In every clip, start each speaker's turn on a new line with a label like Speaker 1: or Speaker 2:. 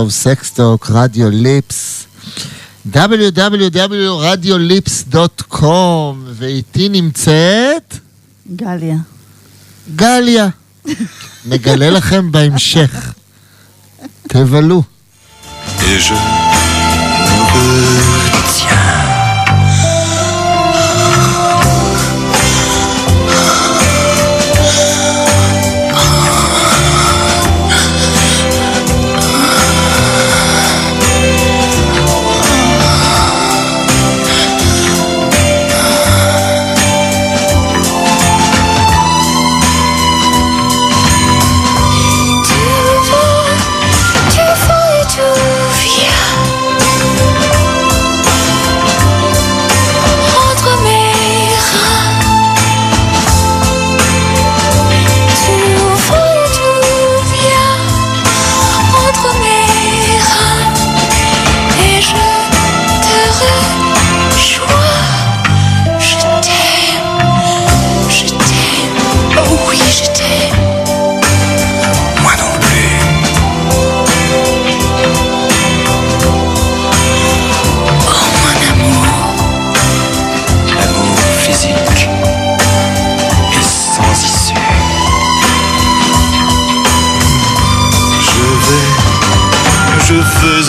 Speaker 1: טוב, סקסטוק, רדיו ליפס, www.radiolips.com, ואיתי נמצאת
Speaker 2: גליה.
Speaker 1: גליה. נגלה לכם בהמשך. תבלו.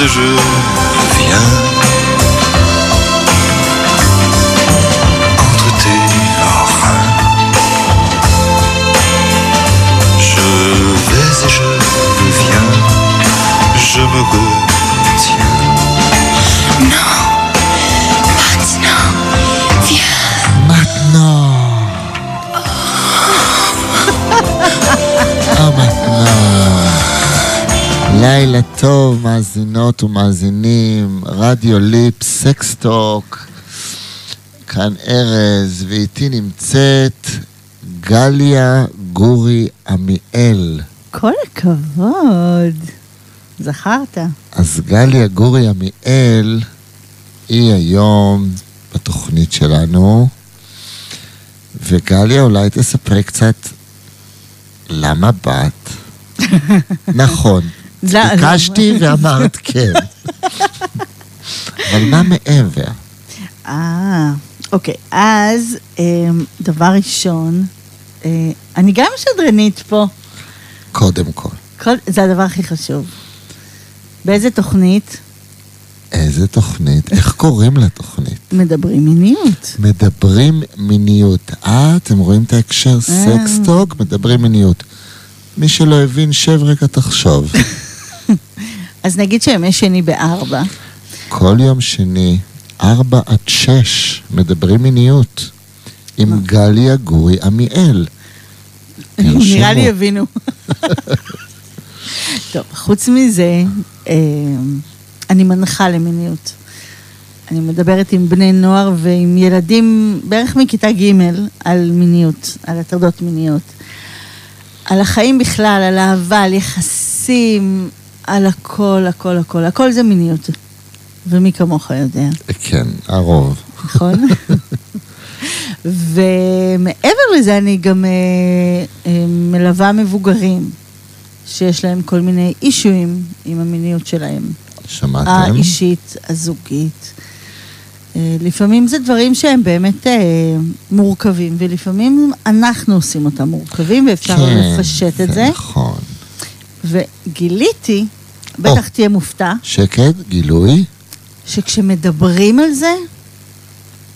Speaker 1: de jeu. טוב, מאזינות ומאזינים, רדיו ליפ, סקסטוק, כאן ארז, ואיתי נמצאת גליה גורי עמיאל.
Speaker 2: כל הכבוד. זכרת.
Speaker 1: אז גליה גורי עמיאל היא היום בתוכנית שלנו, וגליה אולי תספרי קצת למה באת. נכון. ביקשתי ואמרת כן. אבל מה מעבר?
Speaker 2: אה, אוקיי. אז אה, דבר ראשון, אה, אני גם שדרנית פה.
Speaker 1: קודם כל,
Speaker 2: כל, זה הדבר הכי חשוב. באיזה תוכנית
Speaker 1: איזה תוכנית? איך קוראים לתוכנית?
Speaker 2: מדברים מיניות?
Speaker 1: מדברים מיניות. אה, אתם רואים את ההקשר?
Speaker 2: אה.
Speaker 1: סקסטוק, מדברים מיניות. מי שלא הבין, שב רגע תחשוב.
Speaker 2: אז נגיד שימי שני בארבע.
Speaker 1: כל יום שני, ארבע עד שש, מדברים מיניות. עם גליה גורי עמיאל.
Speaker 2: נראה לי. הבינו. טוב, חוץ מזה, אה, אני מנחה למיניות. אני מדברת עם בני נוער ועם ילדים בערך מכיתה ג' על מיניות, על הטרדות מיניות. על החיים בכלל, על אהבה, על יחסים, על הכל, הכל, הכל. הכל זה מיניות. ומי כמוך יודע,
Speaker 1: כן, הרוב.
Speaker 2: נכון? ומעבר לזה, אני גם אה, אה, מלווה מבוגרים שיש להם כל מיני אישויים עם המיניות שלהם.
Speaker 1: שמעתם?
Speaker 2: האישית, הזוגית. אה, לפעמים זה דברים שהם באמת אה, מורכבים, ולפעמים אנחנו עושים אותם מורכבים, ואפשר
Speaker 1: כן,
Speaker 2: לפשט את זה.
Speaker 1: נכון.
Speaker 2: וגיליתי, בטח תהיה מופתע,
Speaker 1: שקט, גילוי.
Speaker 2: שכשמדברים על זה,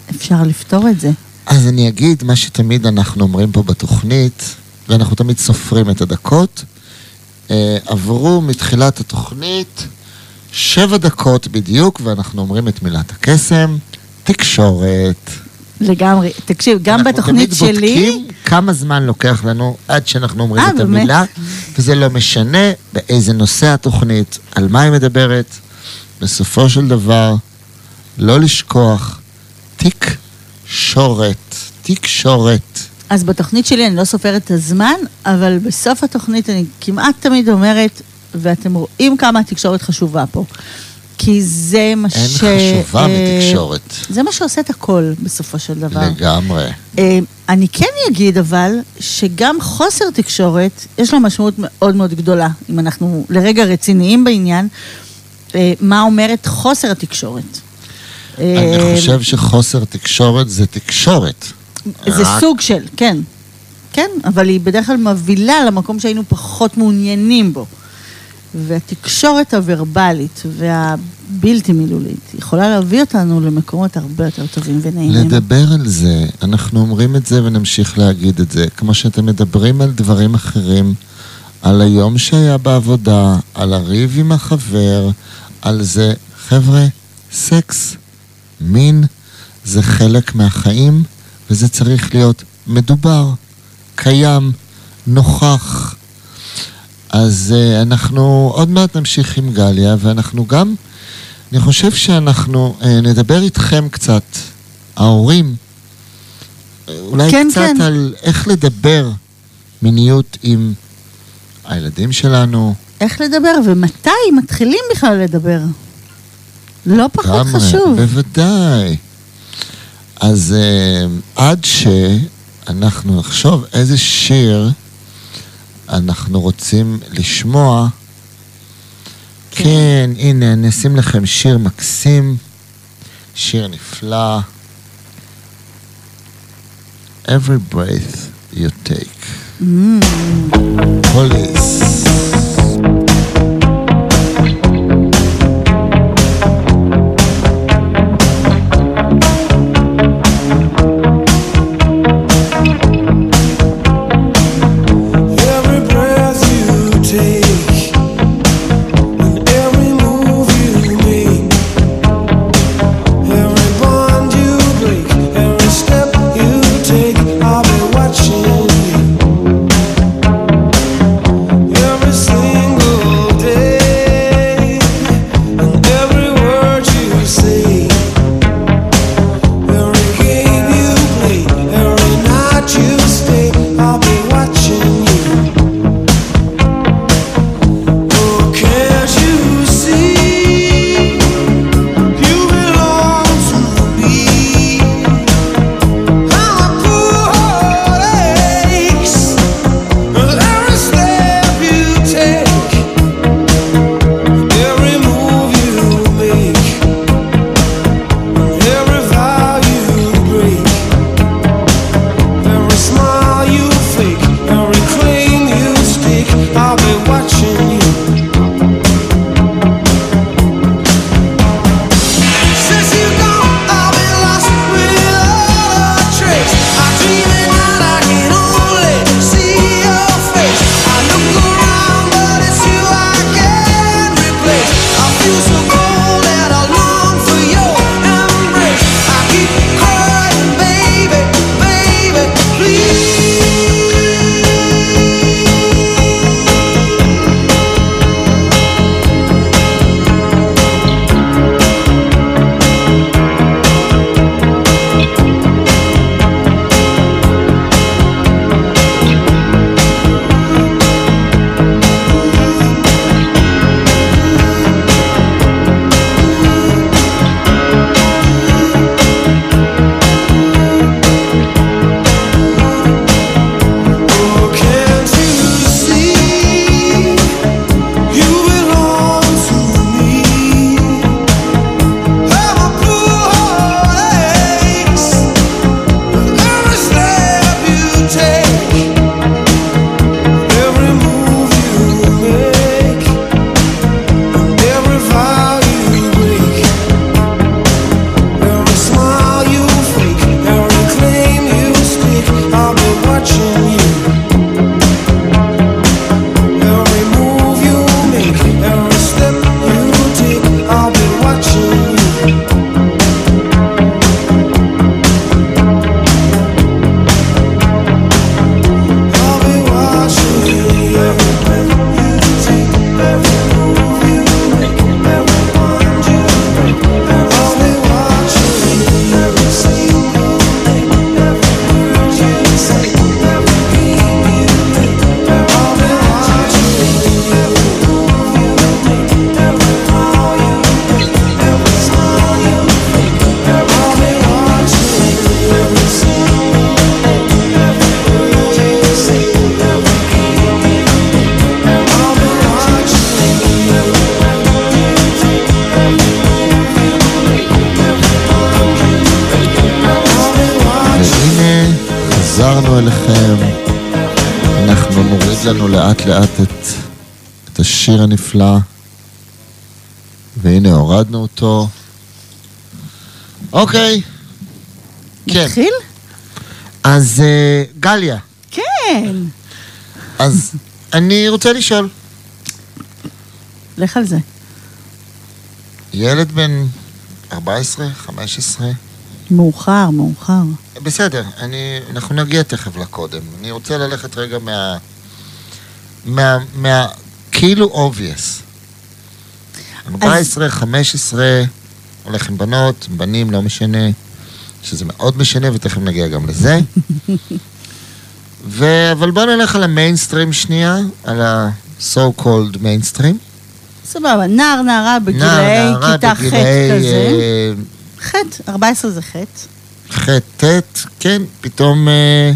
Speaker 2: אפשר לפתור את זה.
Speaker 1: אז אני אגיד מה שתמיד אנחנו אומרים פה בתוכנית, ואנחנו תמיד סופרים את הדקות. אה, עברו מתחילת התוכנית שבע דקות בדיוק, ואנחנו אומרים את מילת הקסם, תקשורת.
Speaker 2: לגמרי. תקשיב, גם בתוכנית
Speaker 1: אנחנו תמיד
Speaker 2: שלי,
Speaker 1: בודקים כמה זמן לוקח לנו עד שאנחנו אומרים
Speaker 2: אה,
Speaker 1: את
Speaker 2: באמת?
Speaker 1: המילה, וזה לא משנה באיזה נושא התוכנית, על מה היא מדברת. בסופו של דבר, לא לשכוח, תקשורת, תקשורת.
Speaker 2: אז בתוכנית שלי אני לא סופרת את הזמן, אבל בסוף התוכנית אני כמעט תמיד אומרת, ואתם רואים כמה התקשורת חשובה פה. כי זה מה
Speaker 1: אין
Speaker 2: ש...
Speaker 1: חשובה
Speaker 2: אה,
Speaker 1: מתקשורת.
Speaker 2: זה מה שעושה את הכל בסופו של דבר.
Speaker 1: לגמרי.
Speaker 2: אה, אני כן אגיד אבל, שגם חוסר תקשורת, יש לו משמעות מאוד מאוד גדולה. אם אנחנו לרגע רציניים בעניין, אה, מה אומרת חוסר התקשורת.
Speaker 1: אני
Speaker 2: אה,
Speaker 1: חושב שחוסר תקשורת זה תקשורת.
Speaker 2: זה
Speaker 1: רק-
Speaker 2: סוג של, כן. כן, אבל היא בדרך כלל מובילה למקום שהיינו פחות מעוניינים בו. והתקשורת הוורבלית והבלתי מילולית יכולה להביא אותנו למקומות הרבה יותר טובים ונעימים.
Speaker 1: לדבר על זה, אנחנו אומרים את זה ונמשיך להגיד את זה, כמו שאתם מדברים על דברים אחרים, על היום שהיה בעבודה, על הריב עם החבר, על זה, חבר'ה, סקס, מין, זה חלק מהחיים, וזה צריך להיות מדובר, קיים, נוכח. אז uh, אנחנו עוד מעט נמשיך עם גליה, ואנחנו גם, אני חושב שאנחנו uh, נדבר איתכם קצת, ההורים, אה, אולי
Speaker 2: כן,
Speaker 1: קצת
Speaker 2: כן.
Speaker 1: על איך לדבר מיניות עם הילדים שלנו.
Speaker 2: איך לדבר ומתי מתחילים בכלל לדבר. לא פחות
Speaker 1: לגמרי,
Speaker 2: חשוב.
Speaker 1: בוודאי. אז uh, עד שאנחנו נחשוב איזה שיר אנחנו רוצים לשמוע,
Speaker 2: כן.
Speaker 1: הנה, אני אשים לכם שיר מקסים, שיר נפלא. Every breath you take.
Speaker 2: Mm.
Speaker 1: פוליס. אותו. אוקיי. כן.
Speaker 2: מתחיל?
Speaker 1: אז אה, גליה,
Speaker 2: כן.
Speaker 1: אז אני רוצה לשאול.
Speaker 2: לך על זה.
Speaker 1: ילד בן 14, 15,
Speaker 2: מאוחר, מאוחר.
Speaker 1: בסדר, אני, אנחנו נגיע תכף לקודם. אני רוצה ללכת רגע מה... מה... מה... כאילו obvious. 14, 15, הולך עם בנות, בנים, לא משנה, שזה מאוד משנה, ותכף נגיע גם לזה. ו... אבל בואו נלך על המיינסטרים שנייה, על ה-so called מיינסטרים.
Speaker 2: סבבה, נער, נערה בגילאי כיתה ח' כזה. ח', 14 זה ח'.
Speaker 1: ח', ט', כן, פתאום אה,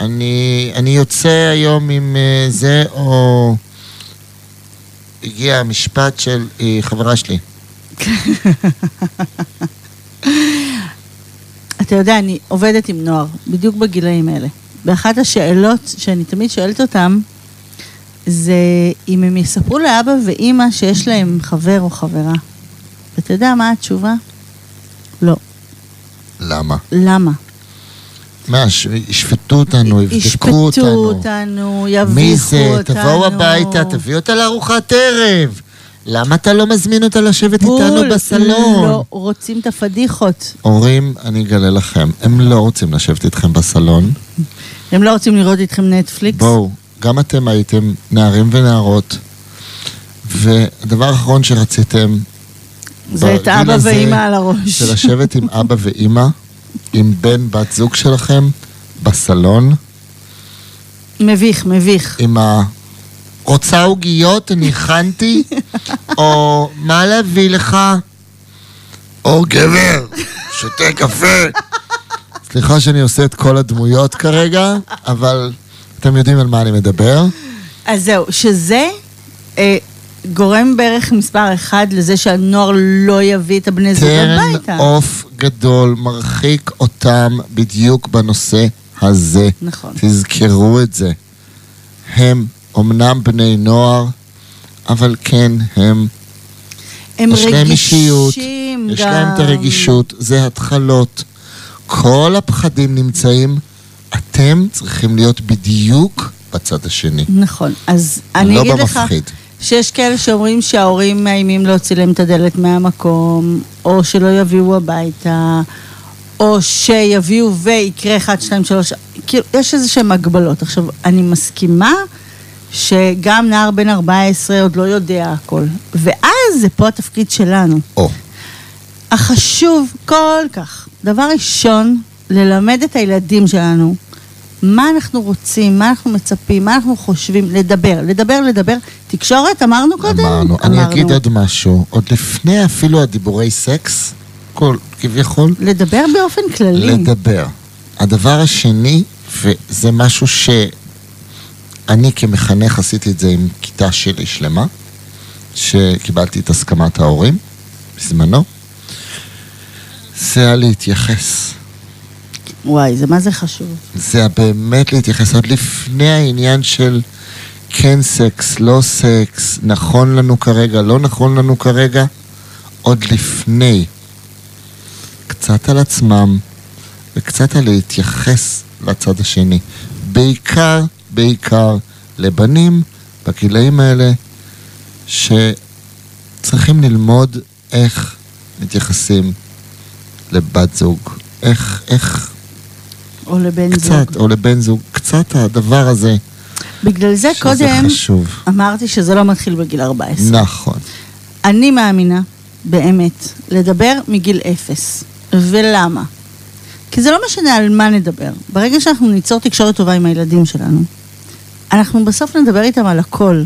Speaker 1: אני, אני יוצא היום עם אה, זה, או הגיע המשפט של אה, חברה שלי.
Speaker 2: אתה יודע, אני עובדת עם נוער, בדיוק בגילאים האלה. ואחת השאלות שאני תמיד שואלת אותם, זה אם הם יספרו לאבא ואימא שיש להם חבר או חברה. ואתה יודע מה התשובה? לא.
Speaker 1: למה?
Speaker 2: למה?
Speaker 1: מה, ישפטו אותנו, יבדקו
Speaker 2: ישפטו
Speaker 1: אותנו.
Speaker 2: אותנו, יביכו
Speaker 1: מי זה?
Speaker 2: אותנו.
Speaker 1: תבואו הביתה, תביא אותה לארוחת ערב. למה אתה לא מזמין אותה לשבת
Speaker 2: בול,
Speaker 1: איתנו בסלון?
Speaker 2: לא רוצים את הפדיחות.
Speaker 1: הורים, אני אגלה לכם, הם לא רוצים לשבת איתכם בסלון.
Speaker 2: הם לא רוצים לראות איתכם נטפליקס?
Speaker 1: בואו, גם אתם הייתם נערים ונערות, והדבר האחרון שרציתם...
Speaker 2: זה את אבא ואימא על הראש.
Speaker 1: של לשבת עם אבא ואימא, עם בן בת זוג שלכם, בסלון,
Speaker 2: מביך, מביך.
Speaker 1: עם ה... רוצה עוגיות? אני הכנתי? או מה להביא לך? או גבר, שותה קפה. סליחה שאני עושה את כל הדמויות כרגע, אבל אתם יודעים על מה אני מדבר.
Speaker 2: אז זהו, שזה אה, גורם בערך מספר אחד לזה שהנוער לא יביא את הבני זוג
Speaker 1: טרן
Speaker 2: הביתה.
Speaker 1: עוף גדול מרחיק אותם בדיוק בנושא הזה.
Speaker 2: נכון.
Speaker 1: תזכרו את זה. הם אומנם בני נוער, אבל כן, הם,
Speaker 2: הם
Speaker 1: יש להם אישיות,
Speaker 2: רגישים גם.
Speaker 1: יש להם את הרגישות, זה התחלות. כל הפחדים נמצאים, אתם צריכים להיות בדיוק בצד השני.
Speaker 2: נכון, אז אני
Speaker 1: לא
Speaker 2: אגיד לך
Speaker 1: במפחיד.
Speaker 2: שיש כאלה שאומרים שההורים מאיימים להוציא להם את הדלת מהמקום, או שלא יביאו הביתה, או שיביאו ויקרה 1, 2, 3, כאילו, יש איזה שהן הגבלות. עכשיו, אני מסכימה שגם נער בן 14 עוד לא יודע הכל, ואז זה פה התפקיד שלנו.
Speaker 1: או,
Speaker 2: החשוב כל כך, דבר ראשון, ללמד את הילדים שלנו מה אנחנו רוצים, מה אנחנו מצפים, מה אנחנו חושבים, לדבר, לדבר, לדבר. תקשורת, אמרנו קודם?
Speaker 1: אמרנו. אני אגיד עוד משהו, עוד לפני אפילו הדיבורי סקס, כל, כביכול,
Speaker 2: לדבר באופן כללי.
Speaker 1: לדבר. הדבר השני, וזה משהו שאני כמחנך עשיתי את זה עם כיתה שלי שלמה, שקיבלתי את הסכמת ההורים בזמנו, זה היה להתייחס.
Speaker 2: וואי, זה מה זה חשוב.
Speaker 1: זה באמת להתייחס עוד לפני העניין של כן סקס, לא סקס, נכון לנו כרגע, לא נכון לנו כרגע, עוד לפני. קצת על עצמם וקצת על להתייחס לצד השני. בעיקר, בעיקר לבנים בגילאים האלה שצריכים ללמוד איך מתייחסים לבת זוג. איך, איך,
Speaker 2: או לבן זוג.
Speaker 1: קצת, או לבן זוג, קצת הדבר הזה,
Speaker 2: בגלל זה קודם
Speaker 1: חשוב.
Speaker 2: אמרתי שזה לא מתחיל בגיל 14.
Speaker 1: נכון.
Speaker 2: אני מאמינה, באמת, לדבר מגיל אפס. ולמה? כי זה לא משנה על מה נדבר. ברגע שאנחנו ניצור תקשורת טובה עם הילדים שלנו, אנחנו בסוף נדבר איתם על הכל.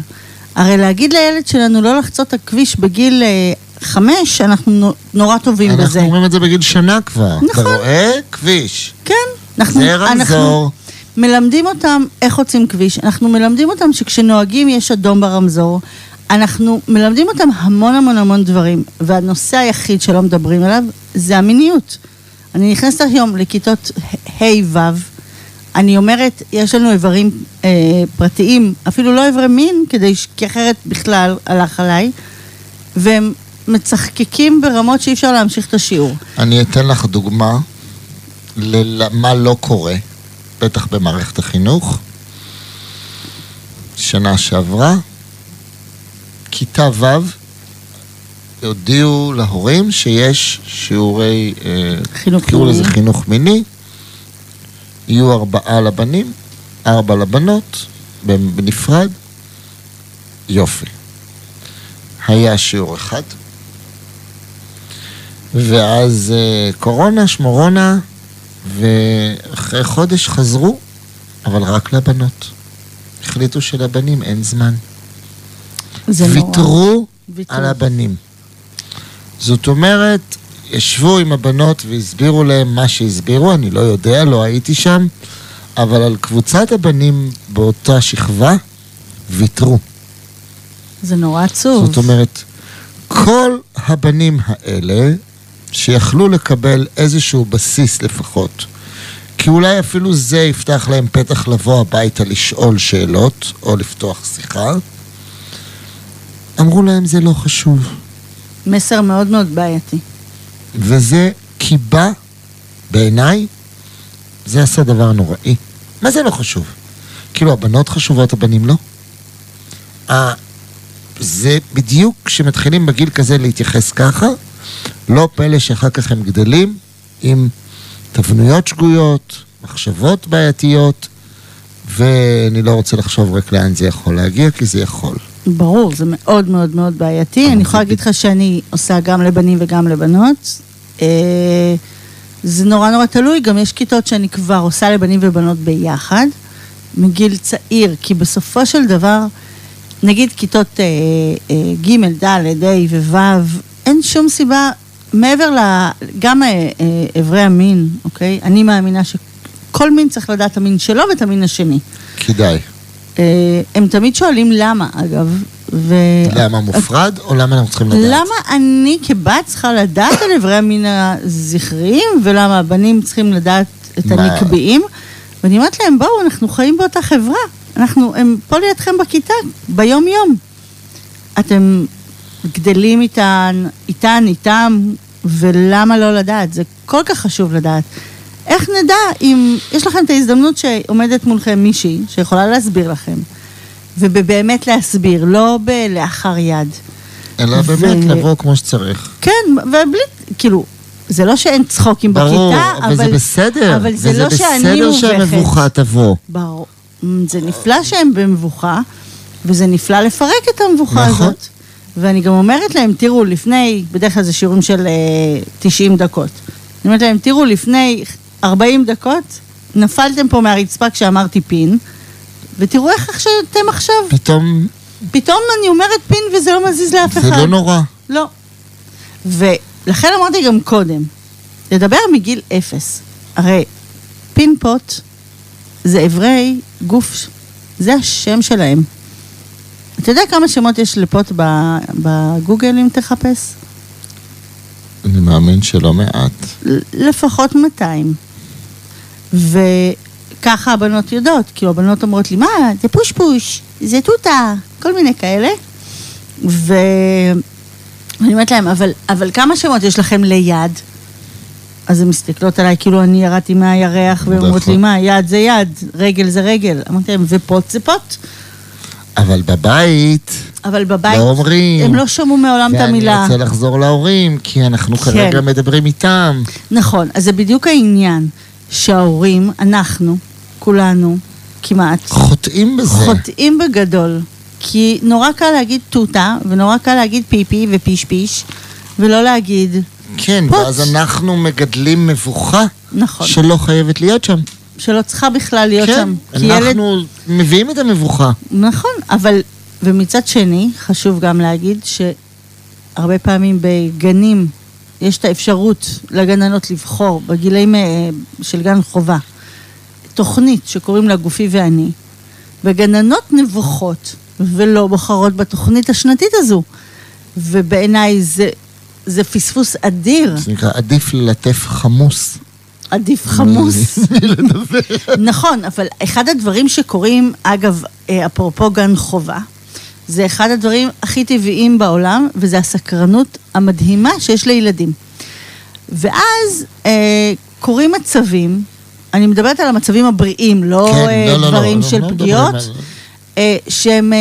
Speaker 2: הרי להגיד לילד שלנו לא לחצות את הכביש בגיל אה, חמש, אנחנו נו- נורא טובים
Speaker 1: אנחנו
Speaker 2: בזה.
Speaker 1: אומרים את זה בגיל שנה כבר. אתה
Speaker 2: נכון.
Speaker 1: רואה? כביש.
Speaker 2: כן. אנחנו,
Speaker 1: זה רמזור.
Speaker 2: אנחנו מלמדים אותם איך חוצים כביש, אנחנו מלמדים אותם שכשנוהגים יש אדום ברמזור, אנחנו מלמדים אותם המון המון המון דברים, והנושא היחיד שלא מדברים עליו זה המיניות. אני נכנסת היום לכיתות ה'-ו', אני אומרת, יש לנו איברים אה, פרטיים, אפילו לא איברי מין, כדי ש... כי אחרת בכלל הלך עליי, והם מצחקקים ברמות שאי אפשר להמשיך את השיעור.
Speaker 1: אני אתן לך דוגמה למה לא קורה, בטח במערכת החינוך. שנה שעברה, כיתה ו' הודיעו להורים שיש שיעורי, אה,
Speaker 2: חינוך
Speaker 1: תקראו לזה. חינוך מיני, יהיו ארבעה לבנים, ארבע לבנות, בנפרד, יופי. היה שיעור אחד, ואז אה, קורונה, שמורונה, ואחרי חודש חזרו, אבל רק לבנות. החליטו שלבנים אין זמן.
Speaker 2: זה נורא.
Speaker 1: ויתרו
Speaker 2: ויתרו.
Speaker 1: על הבנים. זאת אומרת, ישבו עם הבנות והסבירו להם מה שהסבירו, אני לא יודע, לא הייתי שם, אבל על קבוצת הבנים באותה שכבה ויתרו.
Speaker 2: זה נורא עצוב.
Speaker 1: זאת אומרת, כל הבנים האלה, שיכלו לקבל איזשהו בסיס לפחות, כי אולי אפילו זה יפתח להם פתח לבוא הביתה לשאול שאלות, או לפתוח שיחה, אמרו להם זה לא חשוב.
Speaker 2: מסר מאוד מאוד בעייתי.
Speaker 1: וזה קיבע, בעיניי, זה עשה דבר נוראי. מה זה לא חשוב? כאילו, הבנות חשובות, הבנים לא? ה- זה בדיוק כשמתחילים בגיל כזה להתייחס ככה, לא פלא שאחר כך הם גדלים עם תבניות שגויות, מחשבות בעייתיות, ואני לא רוצה לחשוב רק לאן זה יכול להגיע, כי זה יכול.
Speaker 2: ברור, זה מאוד מאוד מאוד בעייתי. אני יכולה להגיד לך שאני עושה גם לבנים וגם לבנות. אה, זה נורא נורא תלוי, גם יש כיתות שאני כבר עושה לבנים ובנות ביחד, מגיל צעיר, כי בסופו של דבר, נגיד כיתות אה, אה, ג', ד', ה' וו', אין שום סיבה, מעבר ל... גם אה, אה, איברי המין, אוקיי? אני מאמינה שכל מין צריך לדעת את המין שלו ואת המין השני.
Speaker 1: כדאי.
Speaker 2: אה, הם תמיד שואלים למה, אגב. ו...
Speaker 1: למה מופרד, או למה אנחנו צריכים לדעת?
Speaker 2: למה אני כבת צריכה לדעת על איברי המין הזכריים, ולמה הבנים צריכים לדעת את
Speaker 1: מה?
Speaker 2: הנקביים? ואני אומרת להם, בואו, אנחנו חיים באותה חברה. אנחנו, הם פה לידכם בכיתה, ביום-יום. אתם גדלים איתן, איתן, איתם, ולמה לא לדעת? זה כל כך חשוב לדעת. איך נדע אם יש לכם את ההזדמנות שעומדת מולכם מישהי שיכולה להסביר לכם, ובאמת להסביר, לא בלאחר יד.
Speaker 1: אלא
Speaker 2: ו-
Speaker 1: באמת לבוא כמו שצריך.
Speaker 2: כן, ובלי, כאילו, זה לא שאין צחוקים
Speaker 1: ברור,
Speaker 2: בכיתה,
Speaker 1: אבל זה בסדר.
Speaker 2: אבל זה
Speaker 1: וזה
Speaker 2: לא שאני
Speaker 1: בסדר
Speaker 2: מובכת.
Speaker 1: שהמבוכה תבוא.
Speaker 2: ברור. זה נפלא שהם במבוכה, וזה נפלא לפרק את המבוכה
Speaker 1: נכון.
Speaker 2: הזאת. ואני גם אומרת להם, תראו, לפני, בדרך כלל זה שיעורים של אה, 90 דקות. אני אומרת להם, תראו, לפני 40 דקות, נפלתם פה מהרצפה כשאמרתי פין, ותראו איך עכשיו אתם עכשיו,
Speaker 1: פתאום
Speaker 2: פתאום אני אומרת פין וזה לא מזיז לאף אחד.
Speaker 1: זה לא נורא.
Speaker 2: לא. ולכן אמרתי גם קודם, לדבר מגיל אפס. הרי פינפוט זה אברי גוף, זה השם שלהם. אתה יודע כמה שמות יש לפוט בגוגל אם תחפש?
Speaker 1: אני מאמין שלא מעט.
Speaker 2: לפחות 200. וככה הבנות יודעות, כאילו הבנות אומרות לי, מה, זה פוש פוש, זה תותה, כל מיני כאלה. ו... ואני אומרת להם, אבל, אבל כמה שמות יש לכם ליד? אז הן מסתכלות עליי כאילו אני ירדתי מהירח, והן אומרות לי. מה, יד זה יד, רגל זה רגל. אמרתי להם, ופוט זה פוט.
Speaker 1: אבל בבית,
Speaker 2: אבל בבית,
Speaker 1: לא אומרים.
Speaker 2: הם לא שמעו מעולם את המילה.
Speaker 1: ואני רוצה לחזור להורים, כי אנחנו
Speaker 2: כן.
Speaker 1: כרגע מדברים איתם.
Speaker 2: נכון, אז זה בדיוק העניין, שההורים, אנחנו, כולנו, כמעט,
Speaker 1: חוטאים בזה.
Speaker 2: חוטאים בגדול. כי נורא קל להגיד תותה, ונורא קל להגיד פיפי ופיש פיש, ולא להגיד,
Speaker 1: כן,
Speaker 2: פוט.
Speaker 1: ואז אנחנו מגדלים מבוכה
Speaker 2: נכון,
Speaker 1: שלא חייבת להיות שם.
Speaker 2: שלא צריכה בכלל להיות
Speaker 1: כן,
Speaker 2: שם. ילד,
Speaker 1: אנחנו מביאים את המבוכה.
Speaker 2: נכון, אבל, ומצד שני, חשוב גם להגיד שהרבה פעמים בגנים יש את האפשרות לגננות לבחור בגילאים אה, של גן חובה תוכנית שקוראים לה גופי ואני, וגננות נבוכות ולא בוחרות בתוכנית השנתית הזו. ובעיניי זה, זה פספוס אדיר.
Speaker 1: זה נקרא עדיף ללטף חמוס.
Speaker 2: עדיף חמוס. נכון, אבל אחד הדברים שקורים, אגב, אה, אפרופו גן חובה, זה אחד הדברים הכי טבעיים בעולם, וזה הסקרנות המדהימה שיש לילדים. ואז אה, קורים מצבים, אני מדברת על המצבים הבריאים, לא,
Speaker 1: כן,
Speaker 2: אה,
Speaker 1: לא, לא, לא,
Speaker 2: דברים
Speaker 1: אנחנו
Speaker 2: של
Speaker 1: לא
Speaker 2: פגיעות,
Speaker 1: על-
Speaker 2: אה, שהם אה,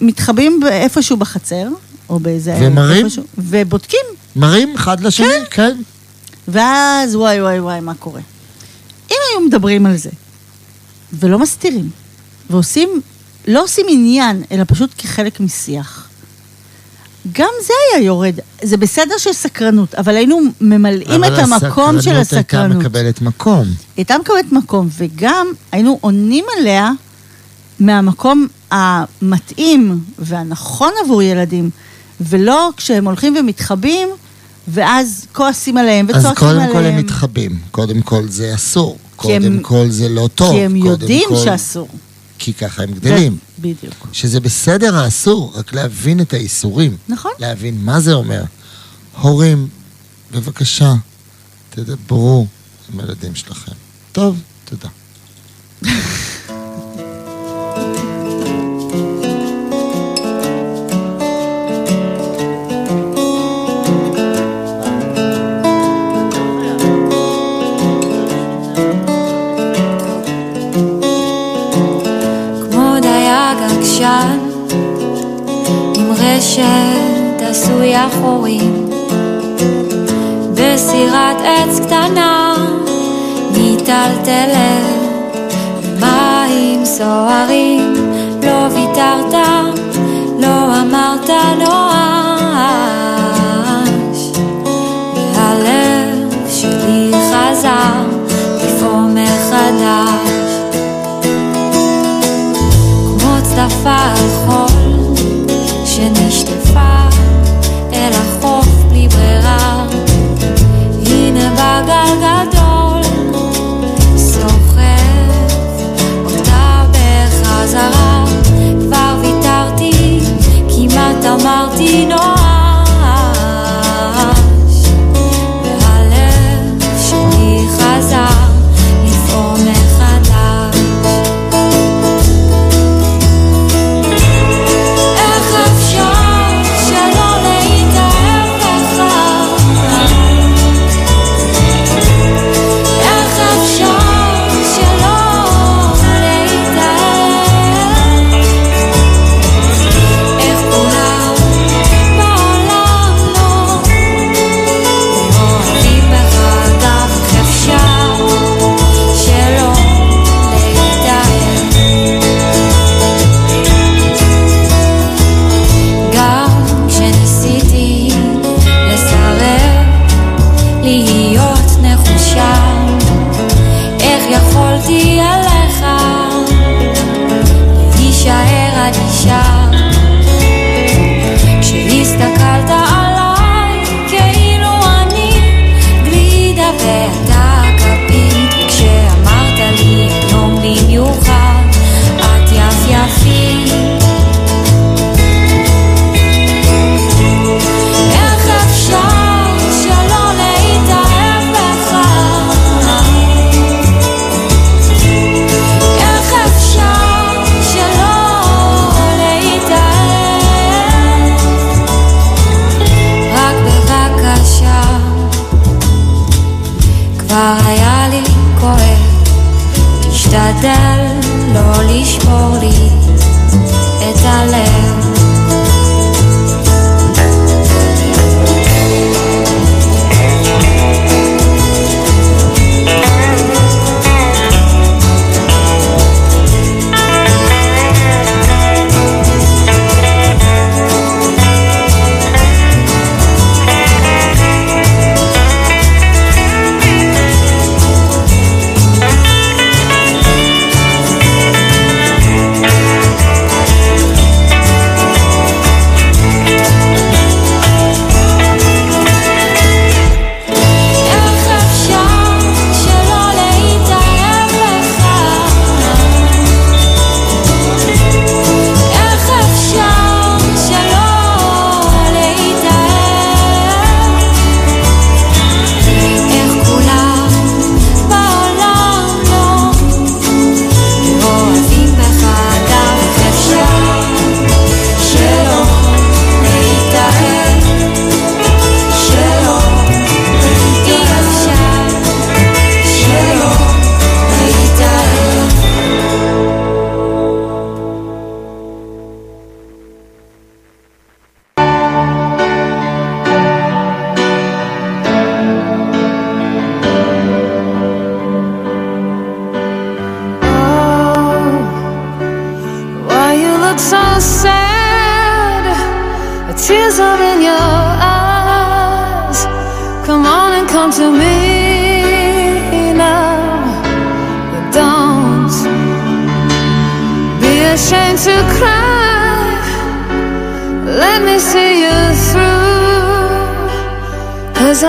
Speaker 2: מתחבאים איפשהו בחצר, או באיזה...
Speaker 1: ומראים?
Speaker 2: איפשהו, ובודקים.
Speaker 1: מראים אחד לשני, כן.
Speaker 2: ואז וואי וואי וואי, מה קורה? אם היו מדברים על זה, ולא מסתירים, ועושים, לא עושים עניין, אלא פשוט כחלק משיח, גם זה היה יורד. זה בסדר שיש סקרנות, אבל היינו ממלאים את המקום של
Speaker 1: אבל
Speaker 2: הסקרנות.
Speaker 1: הסקרנות הייתה מקבלת מקום.
Speaker 2: היא הייתה מקבלת מקום, וגם היינו עונים עליה מהמקום המתאים והנכון עבור ילדים, ולא כשהם הולכים ומתחבאים, ואז כועסים עליהם
Speaker 1: אז
Speaker 2: וצועקים עליהם.
Speaker 1: קודם כל הם מתחבאים. קודם כל זה אסור.
Speaker 2: כי הם-
Speaker 1: קודם כל זה לא טוב.
Speaker 2: כי הם
Speaker 1: קודם
Speaker 2: יודעים
Speaker 1: כל-
Speaker 2: שאסור.
Speaker 1: כי ככה הם גדלים.
Speaker 2: בדיוק.
Speaker 1: שזה בסדר האסור, רק להבין את האיסורים.
Speaker 2: נכון.
Speaker 1: להבין מה זה אומר. הורים, בבקשה, תדברו עם הילדים שלכם. טוב, תודה.
Speaker 3: עקשן עם רשת עשויה חורים בסירת עץ קטנה מיטלטלת מים סוערים לא ויתרת לא אמרת נואש אמרתי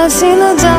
Speaker 4: I've seen the dark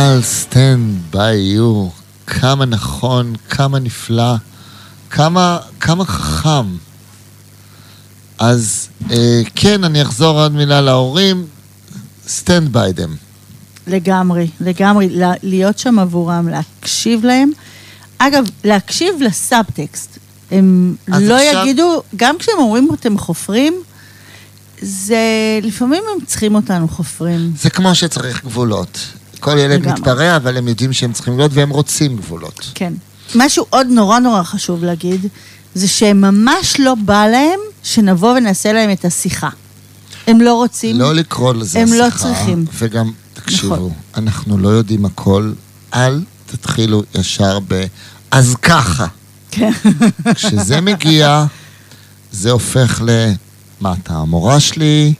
Speaker 4: I'll stand by you.
Speaker 1: כמה נכון, כמה נפלא, כמה, כמה חכם. אז אה, כן, אני אחזור עוד מילה להורים, stand by them.
Speaker 2: לגמרי, לגמרי, להיות שם עבורם, להקשיב להם. אגב, להקשיב לסאבטקסט. הם לא
Speaker 1: עכשיו-
Speaker 2: יגידו, גם כשהם אומרים אתם חופרים, זה לפעמים הם צריכים אותנו חופרים.
Speaker 1: זה כמו שצריך גבולות. כל ילד
Speaker 2: לגמרי.
Speaker 1: מתפרע, אבל הם יודעים שהם צריכים גבולות והם רוצים גבולות.
Speaker 2: כן. משהו עוד נורא נורא חשוב להגיד, זה שממש לא בא להם שנבוא ונעשה להם את השיחה. הם לא רוצים.
Speaker 1: לא לקרוא לזה
Speaker 2: הם
Speaker 1: שיחה.
Speaker 2: לא צריכים.
Speaker 1: וגם, תקשיבו,
Speaker 2: נכון.
Speaker 1: אנחנו לא יודעים הכל, אל תתחילו ישר ב... אז ככה.
Speaker 2: כן.
Speaker 1: כשזה מגיע, זה הופך ל... מה, אתה המורה שלי?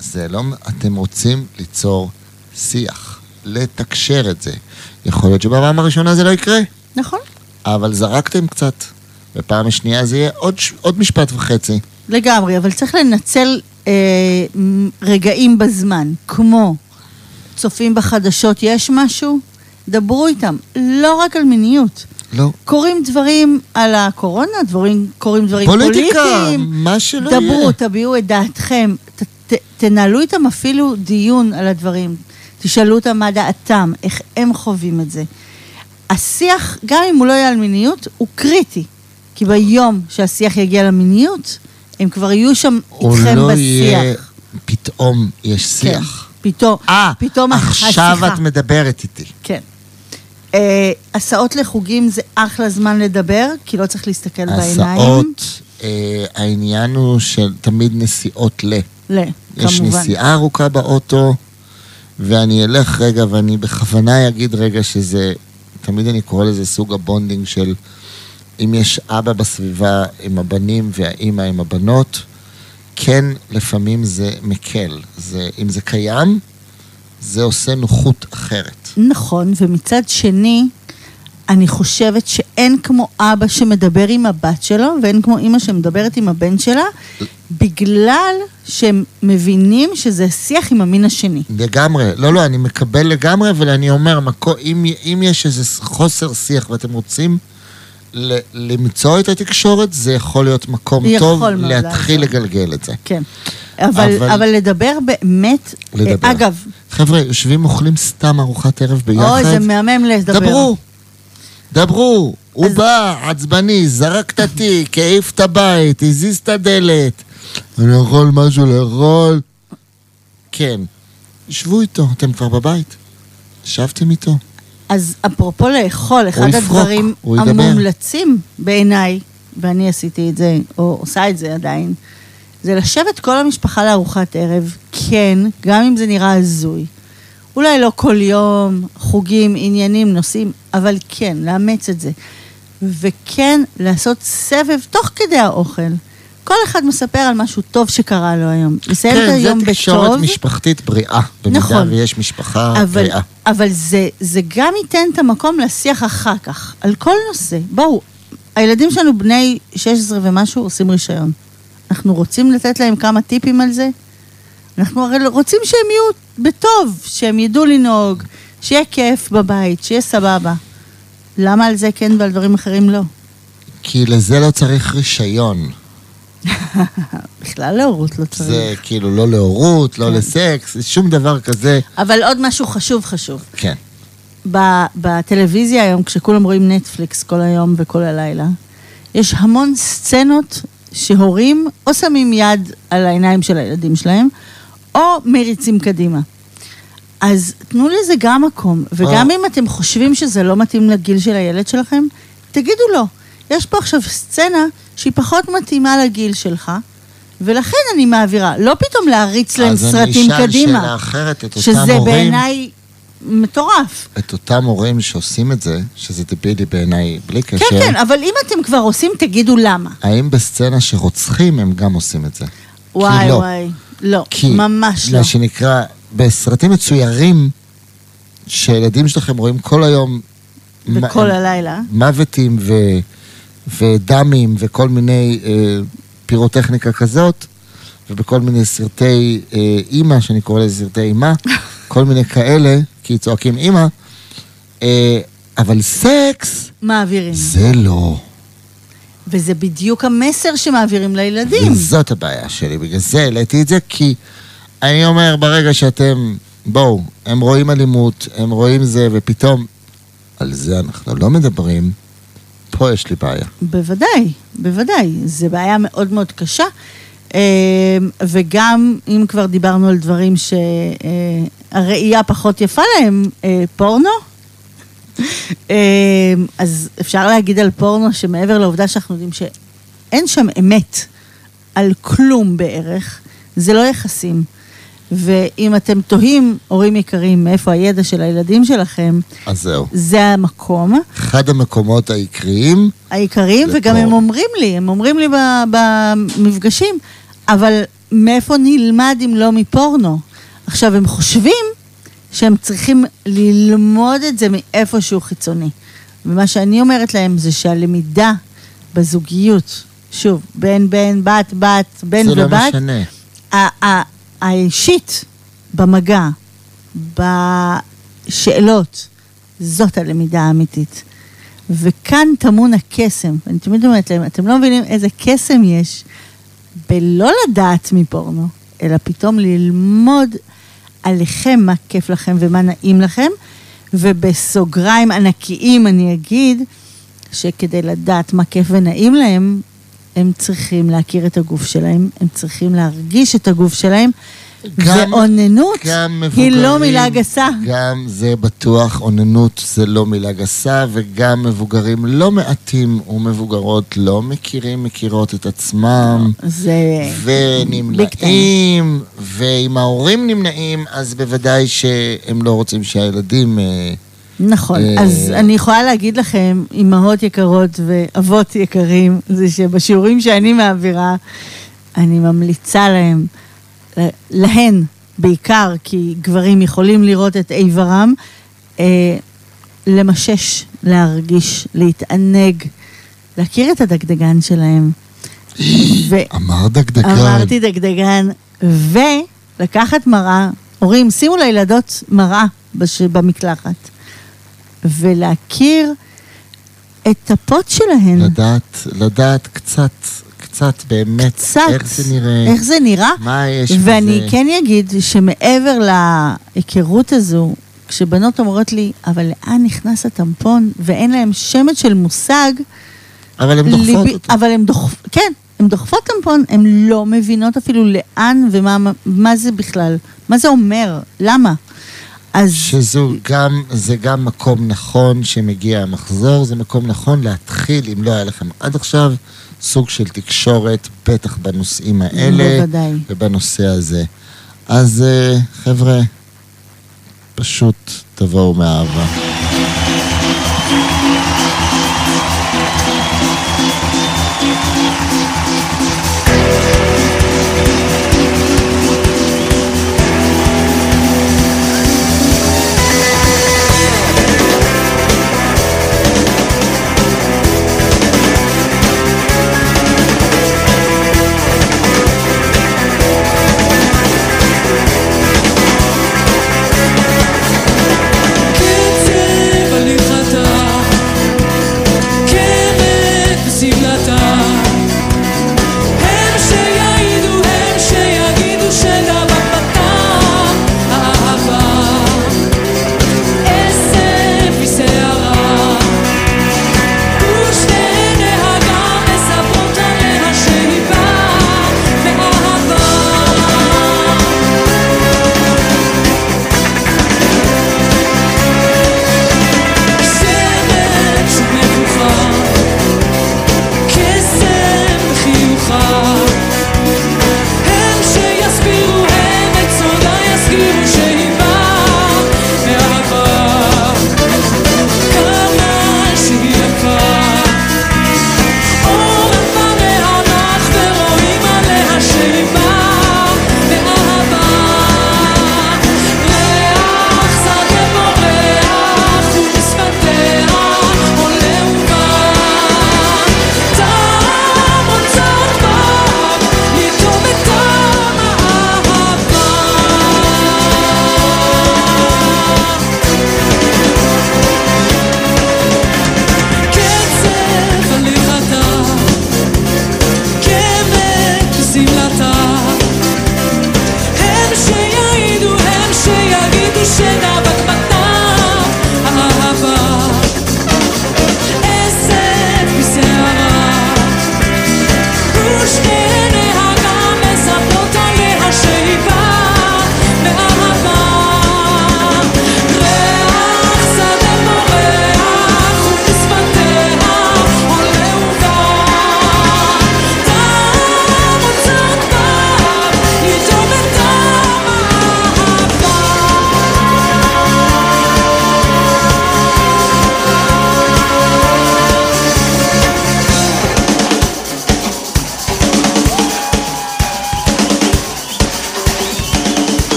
Speaker 1: זה לא... אתם רוצים ליצור שיח, לתקשר את זה. יכול להיות שבפעם הראשונה זה לא יקרה,
Speaker 2: נכון,
Speaker 1: אבל זרקתם קצת. בפעם השנייה זה יהיה עוד, עוד משפט וחצי.
Speaker 2: לגמרי, אבל צריך לנצל אה, רגעים בזמן, כמו צופים בחדשות, יש משהו? דברו איתם, לא רק על מיניות.
Speaker 1: לא.
Speaker 2: קורים דברים על הקורונה, דברים, קורים דברים
Speaker 1: פוליטיקה,
Speaker 2: פוליטיים.
Speaker 1: מה שלא יהיה.
Speaker 2: דברו, תביעו את דעתכם, ת, ת, תנהלו איתם אפילו דיון על הדברים. תשאלו אותם מה דעתם, איך הם חווים את זה. השיח, גם אם הוא לא יהיה על מיניות, הוא קריטי. כי ביום שהשיח יגיע למיניות, הם כבר יהיו שם איתכם
Speaker 1: לא
Speaker 2: בשיח.
Speaker 1: יהיה, פתאום יש
Speaker 2: כן,
Speaker 1: שיח.
Speaker 2: פתאום,
Speaker 1: אה,
Speaker 2: פתאום
Speaker 1: עכשיו
Speaker 2: השיחה.
Speaker 1: את מדברת איתי.
Speaker 2: כן. אה, הסעות לחוגים זה אחלה זמן לדבר, כי לא צריך להסתכל בעיניים.
Speaker 1: הסעות, אה, העניין הוא של תמיד נסיעות ל.
Speaker 2: ל,
Speaker 1: יש
Speaker 2: כמובן.
Speaker 1: נסיעה ארוכה באוטו, ואני אלך רגע, ואני בכוונה אגיד רגע שזה, תמיד אני קורא לזה סוג ה bonding של אם יש אבא בסביבה עם הבנים והאימא עם הבנות, כן, לפעמים זה מקל. זה, אם זה קיים, זה עושה נוחות אחרת.
Speaker 2: נכון, ומצד שני, אני חושבת שאין כמו אבא שמדבר עם הבת שלו, ואין כמו אימא שמדברת עם הבן שלה, בגלל שהם מבינים שזה שיח עם המין השני.
Speaker 1: לגמרי, לא, לא, אני מקבל לגמרי, אבל אני אומר, מקו, אם, אם יש איזה חוסר שיח ואתם רוצים ל, למצוא את התקשורת, זה יכול להיות מקום
Speaker 2: יכול
Speaker 1: טוב להתחיל
Speaker 2: לעזור.
Speaker 1: לגלגל את זה.
Speaker 2: כן. אבל,
Speaker 1: אבל-
Speaker 2: אבל... לדבר באמת,
Speaker 1: לדבר.
Speaker 2: אגב,
Speaker 1: חבר'ה, יושבים אוכלים סתם ארוחת ערב ביחד.
Speaker 2: אוי, זה מהמם לדבר.
Speaker 1: דברו, דברו. הוא בא, עצבני, זרק את התיק, העיף את הבית, הזיז את הדלת. אני יכול משהו לאכול? כן. שבו איתו, אתם כבר בבית. ישבתם איתו.
Speaker 2: אז אפרופו לאכול, אחד
Speaker 1: יפרוק,
Speaker 2: הדברים. המומלצים בעיניי, ואני עשיתי את זה, או עושה את זה עדיין, זה לשבת כל המשפחה לארוחת ערב, כן, גם אם זה נראה הזוי. אולי לא כל יום, חוגים, עניינים, נושאים, אבל כן, לאמץ את זה. וכן, לעשות סבב תוך כדי האוכל. כל אחד מספר על משהו טוב שקרה לו היום. לסיים את
Speaker 1: כן, זה
Speaker 2: היום
Speaker 1: תקשורת
Speaker 2: בטוב.
Speaker 1: משפחתית בריאה. במידה
Speaker 2: נכון.
Speaker 1: ויש משפחה
Speaker 2: אבל,
Speaker 1: בריאה.
Speaker 2: אבל זה, זה גם ייתן את המקום לשיח אחר כך, על כל נושא. בואו, הילדים שלנו בני 16 ומשהו עושים רישיון. אנחנו רוצים לתת להם כמה טיפים על זה? אנחנו הרי רוצים שהם יהיו בטוב, שהם ידעו לנהוג, שיהיה כיף בבית, שיהיה סבבה. למה על זה כן ועל דברים אחרים לא?
Speaker 1: כי לזה לא צריך רישיון.
Speaker 2: בכלל להורות לא צריך.
Speaker 1: זה כאילו לא להורות, לא
Speaker 2: כן.
Speaker 1: לסקס, שום דבר כזה.
Speaker 2: אבל עוד משהו חשוב חשוב.
Speaker 1: כן.
Speaker 2: בטלוויזיה היום, כשכולם רואים נטפליקס כל היום וכל הלילה, יש המון סצנות שהורים או שמים יד על העיניים של הילדים שלהם, או מריצים קדימה. אז תנו לזה גם מקום, וגם
Speaker 1: או.
Speaker 2: אם אתם חושבים שזה לא מתאים לגיל של הילד שלכם, תגידו לו, יש פה עכשיו סצנה שהיא פחות מתאימה לגיל שלך, ולכן אני מעבירה. לא פתאום להריץ להם סרטים
Speaker 1: אז אני אשאל
Speaker 2: קדימה.
Speaker 1: שאלה אחרת את אותם
Speaker 2: שזה
Speaker 1: הורים,
Speaker 2: בעיניי מטורף.
Speaker 1: את אותם הורים שעושים את זה, שזה דבילי בעיניי, בלי קשר,
Speaker 2: כן, כן, אבל אם אתם כבר עושים, תגידו למה.
Speaker 1: האם בסצנה שרוצחים הם גם עושים את זה?
Speaker 2: וואי
Speaker 1: לא.
Speaker 2: וואי, לא,
Speaker 1: כי,
Speaker 2: ממש לא.
Speaker 1: מה שנקרא, בסרטים מצוירים, שילדים שלכם רואים כל היום...
Speaker 2: וכל
Speaker 1: מ-
Speaker 2: הלילה.
Speaker 1: מוותים ו, ודמים וכל מיני אה, פירוטכניקה כזאת, ובכל מיני סרטי אה, אימא, שאני קורא לזה סרטי אימה, כל מיני כאלה, כי צועקים אימא, אה, אבל סקס,
Speaker 2: מעבירים.
Speaker 1: זה לא.
Speaker 2: וזה בדיוק המסר שמעבירים לילדים.
Speaker 1: וזאת הבעיה שלי, בגלל זה העליתי את זה, כי אני אומר, ברגע שאתם, בואו, הם רואים אלימות, הם רואים זה, ופתאום, על זה אנחנו לא מדברים, פה יש לי בעיה.
Speaker 2: בוודאי, בוודאי. זו בעיה מאוד מאוד קשה. אה, וגם אם כבר דיברנו על דברים שהראייה פחות יפה להם, אה, פורנו. אה, אז אפשר להגיד על פורנו שמעבר לעובדה שאנחנו יודעים שאין שם אמת על כלום בערך, זה לא יחסים. ואם אתם תוהים, הורים יקרים, מאיפה הידע של הילדים שלכם,
Speaker 1: אז זהו.
Speaker 2: זה המקום.
Speaker 1: אחד המקומות העיקריים,
Speaker 2: העיקריים,
Speaker 1: זה
Speaker 2: וגם הם. אומרים לי, הם אומרים לי במפגשים, אבל מאיפה נלמד אם לא מפורנו? עכשיו, הם חושבים שהם צריכים ללמוד את זה מאיפשהו חיצוני. ומה שאני אומרת להם זה שהלמידה בזוגיות, שוב, בן בן, בת בת, בן
Speaker 1: זה לא
Speaker 2: ובת,
Speaker 1: משנה.
Speaker 2: האישית, במגע, בשאלות, זאת הלמידה האמיתית. וכאן טמון הקסם. אני תמיד אומרת להם, אתם לא מבינים איזה קסם יש בלא לדעת מפורנו, אלא פתאום ללמוד עליכם מה כיף לכם ומה נעים לכם, ובסוגריים ענקיים אני אגיד שכדי לדעת מה כיף ונעים להם, הם צריכים להכיר את הגוף שלהם, הם צריכים להרגיש את הגוף שלהם,
Speaker 1: גם-
Speaker 2: ואוננות
Speaker 1: גם
Speaker 2: היא לא
Speaker 1: מבוגרים,
Speaker 2: מילה גסה.
Speaker 1: גם זה בטוח, אוננות זה לא מילה גסה, וגם מבוגרים לא מעטים ומבוגרות לא מכירים, מכירות את עצמם.
Speaker 2: זה...
Speaker 1: ונמנעים, ואם ההורים נמנעים, אז בוודאי שהם לא רוצים שהילדים... אה,
Speaker 2: נכון,
Speaker 1: אה,
Speaker 2: אז אני יכולה להגיד לכם, אימהות יקרות ואבות יקרים, זה שבשיעורים שאני מעבירה, אני ממליצה להם, להן בעיקר, כי גברים יכולים לראות את איברם, אה, למשש, להרגיש, להתענג, להכיר את הדגדגן שלהם. ו...
Speaker 1: אמר דגדגן.
Speaker 2: אמרתי דגדגן, ולקחת מראה, הורים, שימו לילדות מראה בש... במקלחת, ולהכיר את הפוט שלהן.
Speaker 1: לדעת, לדעת קצת, קצת באמת,
Speaker 2: קצת,
Speaker 1: איך זה נראה,
Speaker 2: איך זה נראה.
Speaker 1: מה יש
Speaker 2: ואני
Speaker 1: בזה.
Speaker 2: כן אגיד שמעבר להיכרות הזו, כשבנות אומרות לי, אבל לאן נכנס הטמפון, ואין להן שמץ של מושג,
Speaker 1: אבל הן דוחפות
Speaker 2: ליבי-
Speaker 1: אותו.
Speaker 2: אבל הן דוחפות, כן, הן דוחפות טמפון, הן לא מבינות אפילו לאן ומה מה זה בכלל, מה זה אומר, למה. אז
Speaker 1: שזו גם, זה גם מקום נכון שמגיע המחזור, זה מקום נכון להתחיל, אם לא היה לכם עד עכשיו, סוג של תקשורת, בטח בנושאים האלה.
Speaker 2: בוודאי.
Speaker 1: ובנושא הזה. אז אה, חבר'ה, פשוט תבואו מאהבה.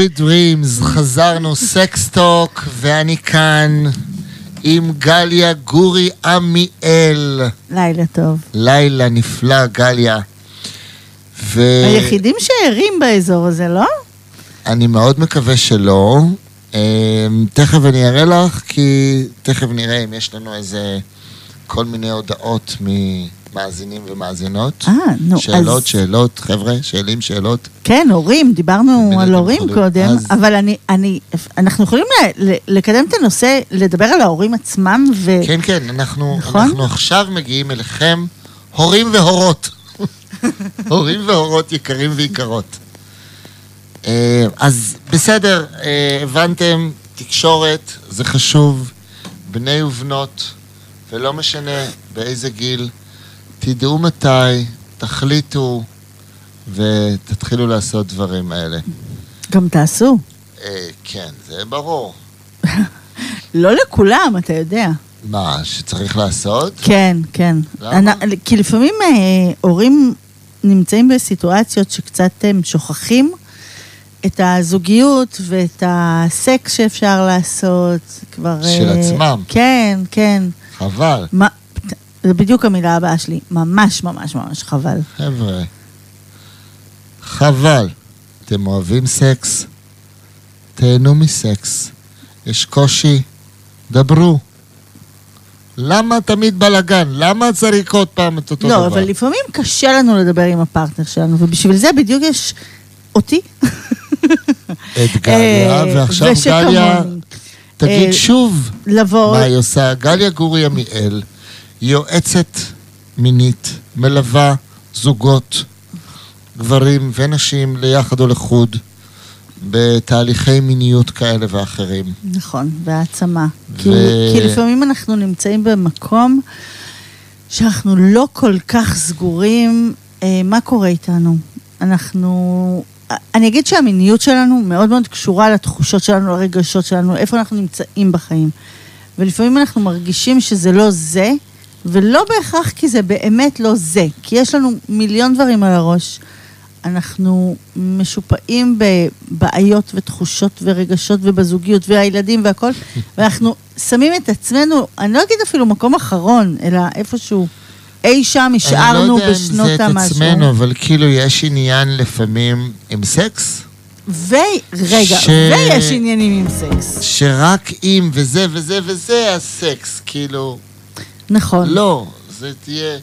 Speaker 5: Sweet Dreams,
Speaker 1: חזרנו סקסטוק, ואני כאן עם גליה גורי עמיאל.
Speaker 2: לילה טוב.
Speaker 1: לילה נפלא, גליה. ו...
Speaker 2: היחידים שערים באזור הזה, לא?
Speaker 1: אני מאוד מקווה שלא. אמ, תכף אני אראה לך, כי תכף נראה אם יש לנו איזה כל מיני הודעות מ... מאזינים ומאזינות.
Speaker 2: אה, נו,
Speaker 1: שאלות,
Speaker 2: אז-
Speaker 1: שאלות, חבר'ה, שאלים, שאלות.
Speaker 2: כן, הורים, דיברנו על הורים
Speaker 1: יכולים.
Speaker 2: קודם,
Speaker 1: אז-
Speaker 2: אבל אני, אני, אנחנו יכולים ל- ל- לקדם את הנושא, לדבר על ההורים עצמם, ו...
Speaker 1: כן, כן, אנחנו,
Speaker 2: נכון?
Speaker 1: אנחנו עכשיו מגיעים אליכם, הורים והורות. הורים והורות יקרים ויקרות. אה, אז בסדר, אה, הבנתם, תקשורת זה חשוב, בני ובנות, ולא משנה באיזה גיל, תדעו מתי, תחליטו ותתחילו לעשות דברים האלה.
Speaker 2: גם תעשו.
Speaker 1: אה, כן, זה ברור.
Speaker 2: לא לכולם, אתה יודע.
Speaker 1: מה, שצריך לעשות?
Speaker 2: כן, כן.
Speaker 1: למה?
Speaker 2: אני, כי לפעמים אה, הורים נמצאים בסיטואציות שקצת הם שוכחים את הזוגיות ואת הסקס שאפשר לעשות. כבר...
Speaker 1: של
Speaker 2: אה,
Speaker 1: עצמם.
Speaker 2: כן, כן.
Speaker 1: חבל.
Speaker 2: מה, זה בדיוק המילה הבאה שלי. ממש ממש ממש חבל.
Speaker 1: חבר'ה, חבל. אתם אוהבים סקס? תהנו מסקס. יש קושי? דברו. למה תמיד בלאגן? למה צריך עוד פעם את אותו דבר?
Speaker 2: לא, אבל לפעמים קשה לנו לדבר עם הפרטנר שלנו, ובשביל זה בדיוק יש אותי.
Speaker 1: את גליה,
Speaker 2: אה,
Speaker 1: ועכשיו. גליה, תגיד
Speaker 2: אה,
Speaker 1: שוב. מה היא עושה. גליה גורי עמיאל, יועצת מינית, מלווה זוגות, גברים ונשים ליחד או לחוד, בתהליכי מיניות כאלה ואחרים.
Speaker 2: נכון, והעצמה.
Speaker 1: ו-
Speaker 2: כי, כי לפעמים אנחנו נמצאים במקום שאנחנו לא כל כך סגורים אה, מה קורה איתנו. אנחנו... אני אגיד שהמיניות שלנו מאוד מאוד קשורה לתחושות שלנו, לרגשות שלנו, איפה אנחנו נמצאים בחיים. ולפעמים אנחנו מרגישים שזה לא זה, ולא בהכרח כי זה באמת לא זה. כי יש לנו מיליון דברים על הראש. אנחנו משופעים בבעיות ותחושות ורגשות ובזוגיות והילדים והכל, ואנחנו שמים את עצמנו, אני לא אגיד אפילו מקום אחרון, אלא איפשהו אי שם השארנו
Speaker 1: אני לא יודע
Speaker 2: בשנות
Speaker 1: אם זה את
Speaker 2: המשהו.
Speaker 1: עצמנו, אבל כאילו יש עניין לפעמים עם סקס,
Speaker 2: ורגע,
Speaker 1: ש-
Speaker 2: ויש עניינים עם סקס.
Speaker 1: שרק אם וזה וזה וזה הסקס, כאילו,
Speaker 2: נכון.
Speaker 1: לא, זה תהיה,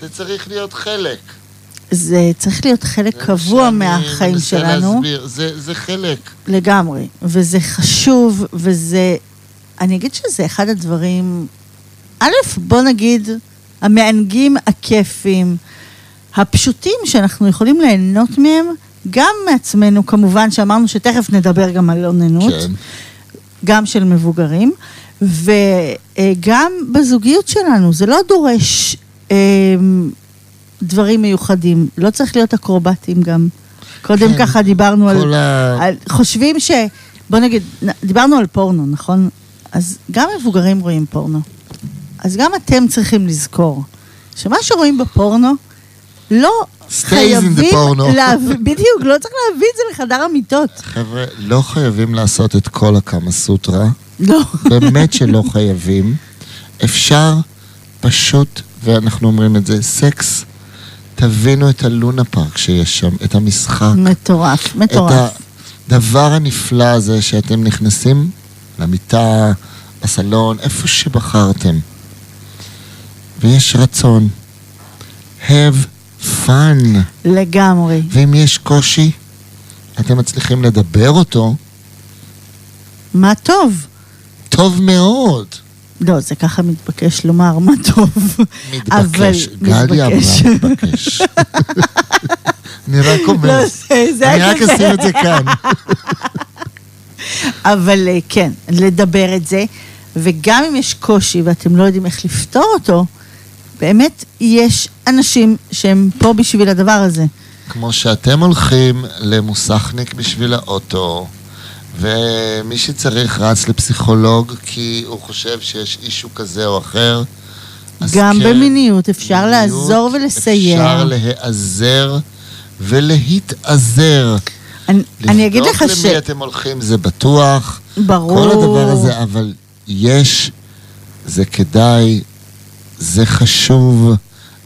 Speaker 1: זה צריך להיות חלק.
Speaker 2: זה צריך להיות חלק קבוע מהחיים שלנו.
Speaker 1: להסביר. זה, זה חלק.
Speaker 2: לגמרי, וזה חשוב, וזה... אני אגיד שזה אחד הדברים... א', בוא נגיד, המענגים, הכיפים, הפשוטים שאנחנו יכולים ליהנות מהם, גם מעצמנו, כמובן שאמרנו שתכף נדבר גם על אוננות,
Speaker 1: כן.
Speaker 2: גם של מבוגרים, וגם בזוגיות שלנו, זה לא דורש אה, דברים מיוחדים, לא צריך להיות אקרובטים גם. קודם
Speaker 1: כן,
Speaker 2: ככה דיברנו על...
Speaker 1: ה...
Speaker 2: על- חושבים ש... בוא נגיד, דיברנו על פורנו, נכון? אז גם מבוגרים רואים פורנו. אז גם אתם צריכים לזכור שמה שרואים בפורנו, לא חייבים... להביא, בדיוק, לא צריך להביא את זה לחדר המיטות.
Speaker 1: חבר'ה, לא חייבים לעשות את כל הקמה סוטרה.
Speaker 2: לא.
Speaker 1: באמת שלא חייבים. אפשר פשוט, ואנחנו אומרים את זה, סקס. תבינו את הלונה פארק שיש שם, את המשחק.
Speaker 2: מטורף,
Speaker 1: את
Speaker 2: מטורף.
Speaker 1: הדבר הנפלא הזה שאתם נכנסים למיטה, בסלון, איפה שבחרתם. ויש רצון. have fun.
Speaker 2: לגמרי.
Speaker 1: ואם יש קושי, אתם מצליחים לדבר אותו,
Speaker 2: מה טוב.
Speaker 1: טוב מאוד.
Speaker 2: לא, זה ככה מתבקש לומר, מה טוב. אבל
Speaker 1: מתבקש. גליה
Speaker 2: מתבקש.
Speaker 1: אמרה מתבקש. אני רק אומר.
Speaker 2: לא, זה- זה
Speaker 1: אני רק אשים את זה כאן.
Speaker 2: אבל אה, כן, לדבר את זה, וגם אם יש קושי ואתם לא יודעים איך לפתור אותו, באמת יש אנשים שהם פה בשביל הדבר הזה.
Speaker 1: כמו שאתם הולכים למוסכניק בשביל האוטו, ומי שצריך רץ לפסיכולוג כי הוא חושב שיש אישו כזה או אחר.
Speaker 2: גם
Speaker 1: כן,
Speaker 2: במיניות אפשר
Speaker 1: מיניות,
Speaker 2: לעזור ולסייע.
Speaker 1: אפשר להיעזר ולהתעזר.
Speaker 2: אני, אני אגיד לך
Speaker 1: לבדוק
Speaker 2: ש...
Speaker 1: למי אתם הולכים זה בטוח.
Speaker 2: ברור.
Speaker 1: כל הדבר הזה, אבל יש, זה כדאי, זה חשוב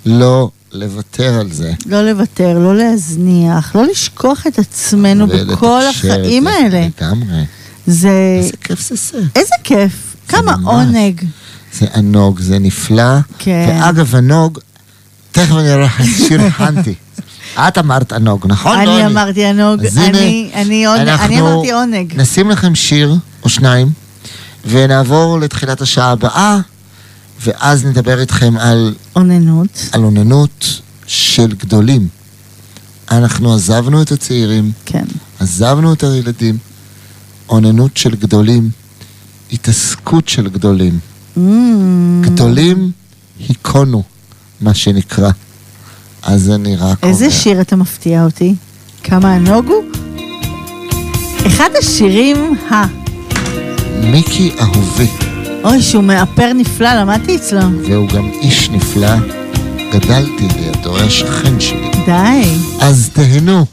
Speaker 1: לא לוותר על זה.
Speaker 2: לא לוותר, לא להזניח, לא לשכוח את עצמנו בכל החיים
Speaker 1: זה.
Speaker 2: האלה.
Speaker 1: לגמרי.
Speaker 2: זה...
Speaker 1: איזה כיף זה זה.
Speaker 2: איזה כיף. כמה
Speaker 1: ממש.
Speaker 2: עונג.
Speaker 1: זה ענוג, זה נפלא.
Speaker 2: כן.
Speaker 1: ואגב, ענוג, תכף אני אראה לך שיר הכנתי. את אמרת ענוג, נכון? לא
Speaker 2: אני אמרתי ענוג,
Speaker 1: הנה,
Speaker 2: אני- אני עונג- אני אמרתי עונג.
Speaker 1: נשים לכם שיר או שניים, ונעבור לתחילת השעה הבאה, ואז נדבר איתכם על,
Speaker 2: אוננות.
Speaker 1: על אוננות של גדולים. אנחנו עזבנו את הצעירים,
Speaker 2: כן.
Speaker 1: עזבנו את הילדים, אוננות של גדולים, התעסקות של גדולים.
Speaker 2: Mm,
Speaker 1: גדולים היכונו, מה שנקרא. אז אני רק אומר...
Speaker 2: איזה שיר אתה מפתיע אותי? כמה ענוג הוא? אחד השירים ה...
Speaker 1: מיקי אהובי,
Speaker 2: אוי, שהוא מאפר נפלא, למדתי אצלו.
Speaker 1: והוא גם איש נפלא, גדלתי לידו, היה שכן שלי.
Speaker 2: די.
Speaker 1: אז תהנו.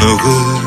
Speaker 3: 누구?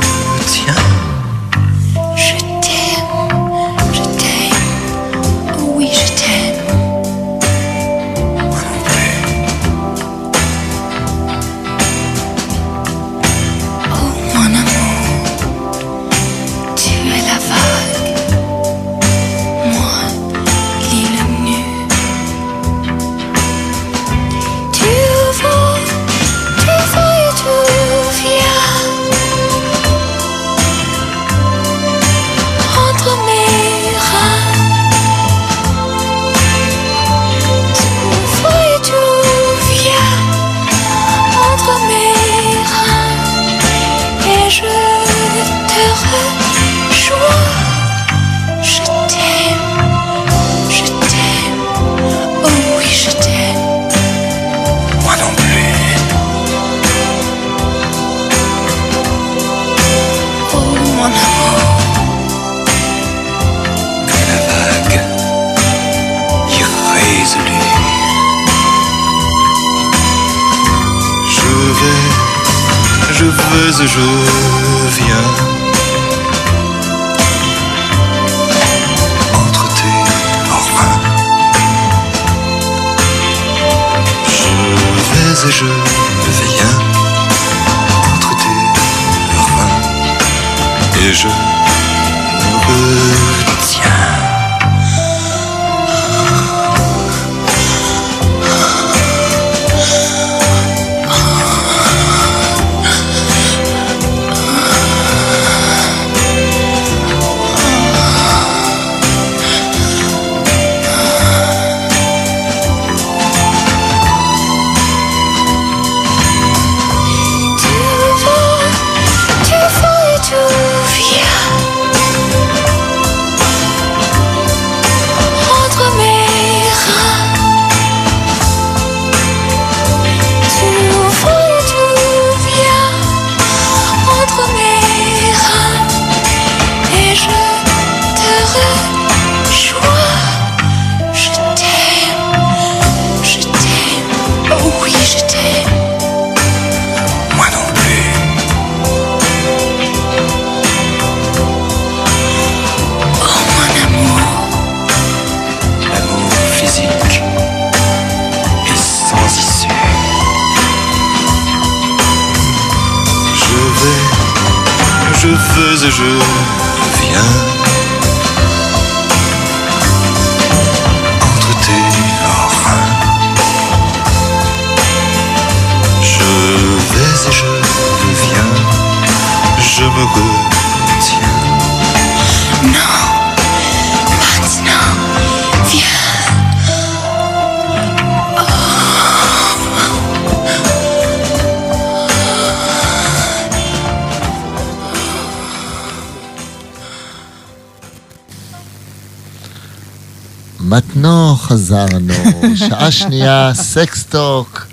Speaker 1: מתנו חזרנו, שעה שנייה, סקסטוק,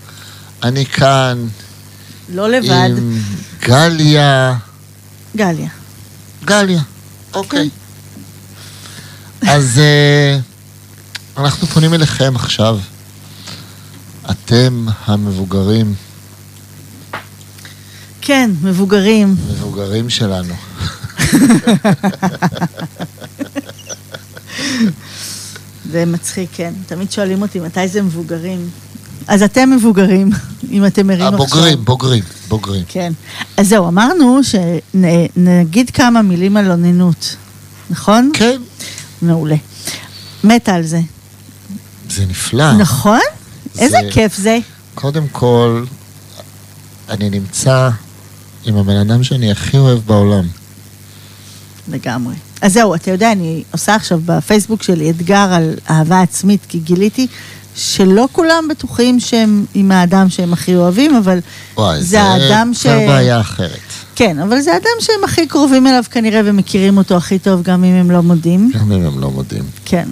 Speaker 1: אני כאן
Speaker 2: לא לבד.
Speaker 1: עם גליה.
Speaker 2: גליה.
Speaker 1: גליה, אוקיי. אז אה, אנחנו פונים אליכם עכשיו. אתם המבוגרים,
Speaker 2: כן, מבוגרים.
Speaker 1: מבוגרים שלנו.
Speaker 2: זה מצחיק, כן. תמיד שואלים אותי מתי זה מבוגרים. אז אתם מבוגרים, אם אתם ערים עכשיו.
Speaker 1: הבוגרים, בוגרים, בוגרים.
Speaker 2: כן. אז זהו, אמרנו שנגיד כמה מילים על אוננות, נכון?
Speaker 1: כן,
Speaker 2: מעולה. מתה על זה.
Speaker 1: זה נפלא.
Speaker 2: נכון? איזה
Speaker 1: זה-
Speaker 2: כיף זה.
Speaker 1: קודם כל, אני נמצא עם הבן אדם שאני הכי אוהב בעולם.
Speaker 2: לגמרי. אז זהו, אתה יודע, אני עושה עכשיו בפייסבוק שלי אתגר על אהבה עצמית, כי גיליתי שלא כולם בטוחים שהם עם האדם שהם הכי אוהבים, אבל
Speaker 1: וואי,
Speaker 2: זה האדם ש...
Speaker 1: כבר בעיה אחרת.
Speaker 2: כן, אבל זה האדם שהם הכי קרובים אליו כנראה ומכירים אותו הכי טוב, גם אם הם לא מודים.
Speaker 1: גם אם הם לא מודים.
Speaker 2: כן.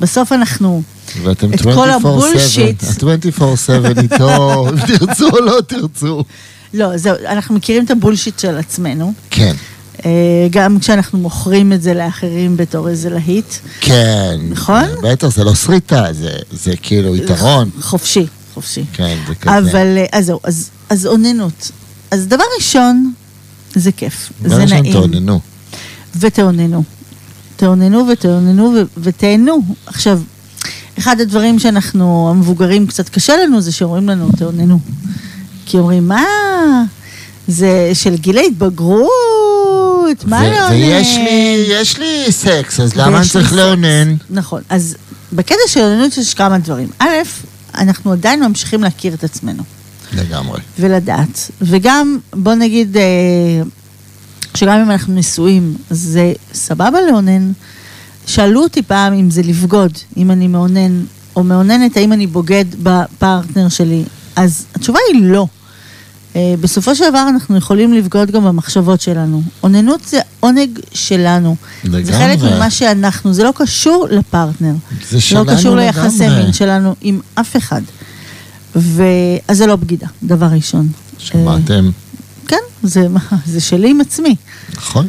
Speaker 2: בסוף אנחנו...
Speaker 1: ואתם
Speaker 2: את כל הבולשיט.
Speaker 1: 24/7 איתו, אם תרצו או לא תרצו.
Speaker 2: לא, זהו, אנחנו מכירים את הבולשיט של עצמנו.
Speaker 1: כן,
Speaker 2: גם כשאנחנו מוכרים את זה לאחרים בתור איזה להיט.
Speaker 1: כן.
Speaker 2: נכון?
Speaker 1: בטח, זה לא שריטה, זה- זה כאילו יתרון.
Speaker 2: חופשי, חופשי.
Speaker 1: כן, זה כזה.
Speaker 2: אבל, אה, אז זהו, אז, אז אוננות. אז דבר ראשון, זה כיף,
Speaker 1: דבר
Speaker 2: זה
Speaker 1: ראשון,
Speaker 2: נעים.
Speaker 1: תאוננו.
Speaker 2: ותאוננו. תאוננו ותאוננו ותהנו. עכשיו, אחד הדברים שאנחנו, המבוגרים, קצת קשה לנו, זה שאומרים לנו, תאוננו. כי אומרים, מה? זה של גיל ההתבגרות, מה
Speaker 1: ו-
Speaker 2: לאונן?
Speaker 1: ויש לי, יש לי סקס, אז למה אני צריך. לאונן?
Speaker 2: נכון. אז בקטע של אוננות יש כמה דברים. א', אנחנו עדיין ממשיכים להכיר את עצמנו.
Speaker 1: לגמרי.
Speaker 2: ולדעת. וגם, בוא נגיד, אה, שגם אם אנחנו נשואים, זה סבבה לאונן. שאלו אותי פעם אם זה לבגוד, אם אני מאונן, או מאוננת, האם אני בוגד בפרטנר שלי. אז התשובה היא לא. אה, בסופו של דבר אנחנו יכולים לבגוד גם במחשבות שלנו. אוננות זה עונג שלנו. זה
Speaker 1: לגמרי.
Speaker 2: חלק ממה שאנחנו, זה לא קשור לפרטנר.
Speaker 1: זה שלנו
Speaker 2: לא קשור ליחסי
Speaker 1: לגמרי.
Speaker 2: מין שלנו עם אף אחד. ו... אז זה לא בגידה, דבר ראשון.
Speaker 1: שמעתם?
Speaker 2: אה, כן, זה, זה שלי עם עצמי.
Speaker 1: נכון.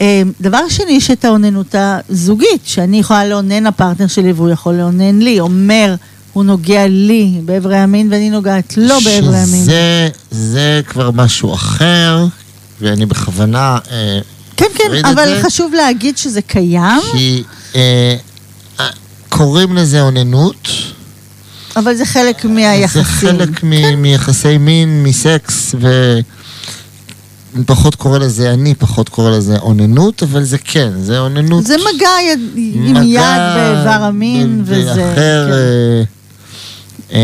Speaker 2: אה, דבר שני, יש את האוננות הזוגית, שאני יכולה לאונן לפרטנר שלי והוא יכול לאונן לי. אומר, הוא נוגע לי באיברי המין ואני נוגעת לו באיברי המין.
Speaker 1: שזה זה כבר משהו אחר, ואני בכוונה... אה,
Speaker 2: כן, כן, אבל
Speaker 1: זה,
Speaker 2: חשוב להגיד שזה קיים,
Speaker 1: כי אה, אה, קוראים לזה אוננות.
Speaker 2: אבל זה חלק מהיחסים.
Speaker 1: זה חלק מ- מיחסי מין, מסקס, ו... פחות קורא לזה, אני פחות קורא לזה אוננות, אבל זה כן, זה אוננות.
Speaker 2: זה מגע יד, עם
Speaker 1: מגע
Speaker 2: יד באיבר המין,
Speaker 1: ב-
Speaker 2: וזה...
Speaker 1: ואחר,
Speaker 2: כן.
Speaker 1: אה,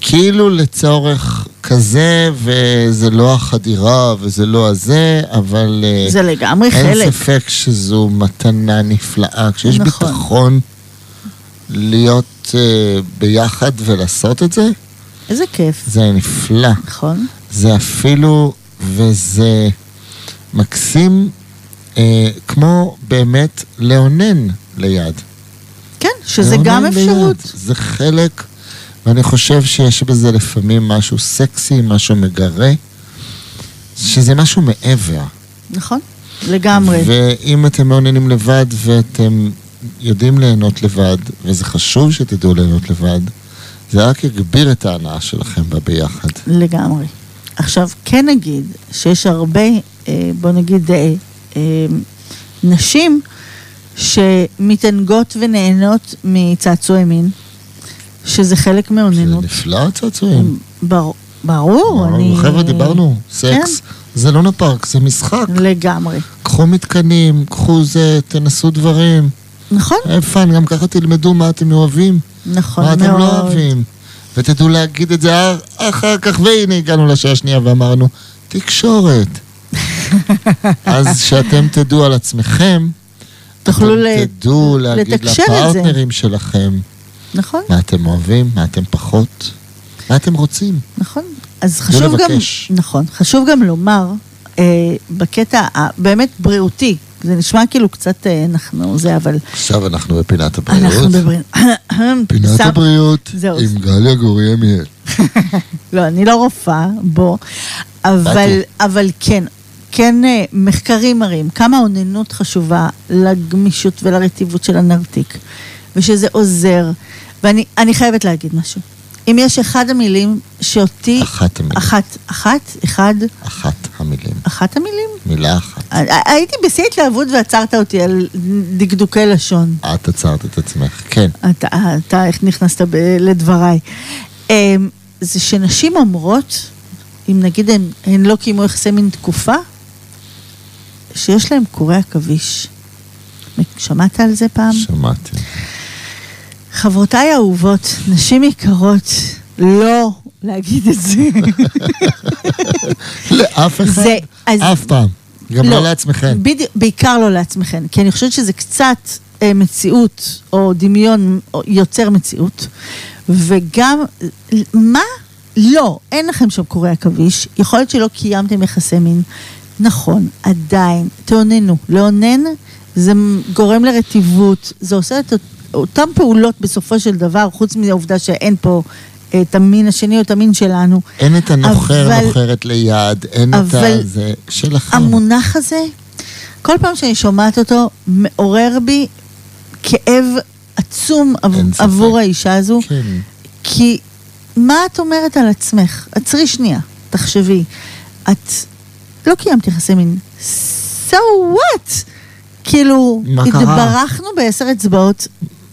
Speaker 1: כאילו לצורך כזה, וזה לא החדירה וזה לא הזה, אבל אה,
Speaker 2: זה לגמרי
Speaker 1: אין
Speaker 2: חלק.
Speaker 1: ספק שזו מתנה נפלאה. כשיש
Speaker 2: נכון.
Speaker 1: ביטחון להיות אה, ביחד ולעשות את זה,
Speaker 2: איזה כיף,
Speaker 1: זה נפלא.
Speaker 2: נכון?
Speaker 1: זה אפילו, וזה מקסים, אה, כמו באמת לאונן ליד.
Speaker 2: כן, שזה גם. אפשרות.
Speaker 1: זה חלק, ואני חושב שיש בזה לפעמים משהו סקסי, משהו מגרה, שזה משהו מעבר.
Speaker 2: נכון, לגמרי.
Speaker 1: ואם אתם מעוניינים לבד ואתם יודעים ליהנות לבד, וזה חשוב שתדעו ליהנות לבד, זה רק יגביר את ההנאה שלכם בה ביחד.
Speaker 2: לגמרי. עכשיו, כן נגיד שיש הרבה, אה, בוא נגיד, אה, אה, נשים שמתענגות ונהנות מצעצועי מין, שזה חלק
Speaker 1: זה
Speaker 2: מאוננות.
Speaker 1: נפלא הצעצועים.
Speaker 2: בר, ברור, אני...
Speaker 1: חבר'ה, דיברנו, סקס. זה לא פארק, זה משחק.
Speaker 2: לגמרי.
Speaker 1: קחו מתקנים, קחו זה, תנסו דברים.
Speaker 2: נכון,
Speaker 1: איפה, גם ככה תלמדו מה אתם אוהבים,
Speaker 2: נכון
Speaker 1: מה
Speaker 2: מאוד.
Speaker 1: אתם לא אוהבים. ותדעו להגיד את זה אח- אחר כך, והנה הגענו לשעה השנייה ואמרנו, תקשורת. אז שאתם תדעו על עצמכם,
Speaker 2: תוכלו
Speaker 1: תדעו להגיד
Speaker 2: לתקשר את זה.
Speaker 1: לפרטנרים שלכם
Speaker 2: נכון,
Speaker 1: מה אתם אוהבים, מה אתם פחות, מה אתם רוצים.
Speaker 2: נכון. אז חשוב גם. נכון, חשוב גם לומר, אה, בקטע הבאמת בריאותי, זה נשמע כאילו קצת אה, אנחנו זה, אבל
Speaker 1: עכשיו אנחנו בפינת
Speaker 2: אנחנו
Speaker 1: הבריאות.
Speaker 2: מדברים.
Speaker 1: פינת
Speaker 2: שם-
Speaker 1: הבריאות
Speaker 2: זהו.
Speaker 1: עם גליה גורי עמיאל.
Speaker 2: לא, אני לא רופאה, בוא. אבל. אבל כן, כן אה, מחקרים מראים כמה אוננות חשובה לגמישות ולרטיבות של הנרתיק, ושזה עוזר. ואני אני חייבת להגיד משהו. אם יש אחד המילים שאותי...
Speaker 1: אחת המילים.
Speaker 2: אחת, אחת, אחד,
Speaker 1: אחת המילים.
Speaker 2: אחת המילים?
Speaker 1: מילה אחת.
Speaker 2: ה- הייתי בשיא התלהבות ועצרת אותי על דקדוקי לשון.
Speaker 1: את עצרת את עצמך, כן.
Speaker 2: אתה, אתה איך נכנסת ב- לדבריי. אמ, זה שנשים אומרות, אם נגיד הן, הן לא קיימו יחסי מין תקופה, שיש להן קורי עכביש. שמעת על זה פעם?
Speaker 1: שמעתי.
Speaker 2: חברותיי האהובות, נשים יקרות, לא להגיד את זה.
Speaker 1: לאף אחד,
Speaker 2: זה- אז-
Speaker 1: אף פעם. גם לא לעצמכם.
Speaker 2: בדיוק, בעיקר לא לעצמכם, כי אני חושבת שזה קצת אה, מציאות, או דמיון או יוצר מציאות, וגם, מה? לא, אין לכם שם קורי עכביש, יכול להיות שלא קיימתם יחסי מין. נכון, עדיין, תאוננו. לאונן זה גורם לרטיבות, זה עושה את אותן פעולות בסופו של דבר, חוץ מהעובדה שאין פה אה, את המין השני או את המין שלנו.
Speaker 1: אין את הנוחר,
Speaker 2: אבל-
Speaker 1: נוחרת ליד, אין את
Speaker 2: אבל
Speaker 1: ה... זה שלכם.
Speaker 2: המונח הזה, כל פעם שאני שומעת אותו, מעורר בי כאב עצום. עבור האישה הזו,
Speaker 1: כן.
Speaker 2: כי מה את אומרת על עצמך? עצרי שנייה, תחשבי. את לא קיימתי יחסי מין. So what? כאילו? התברכנו בעשר אצבעות.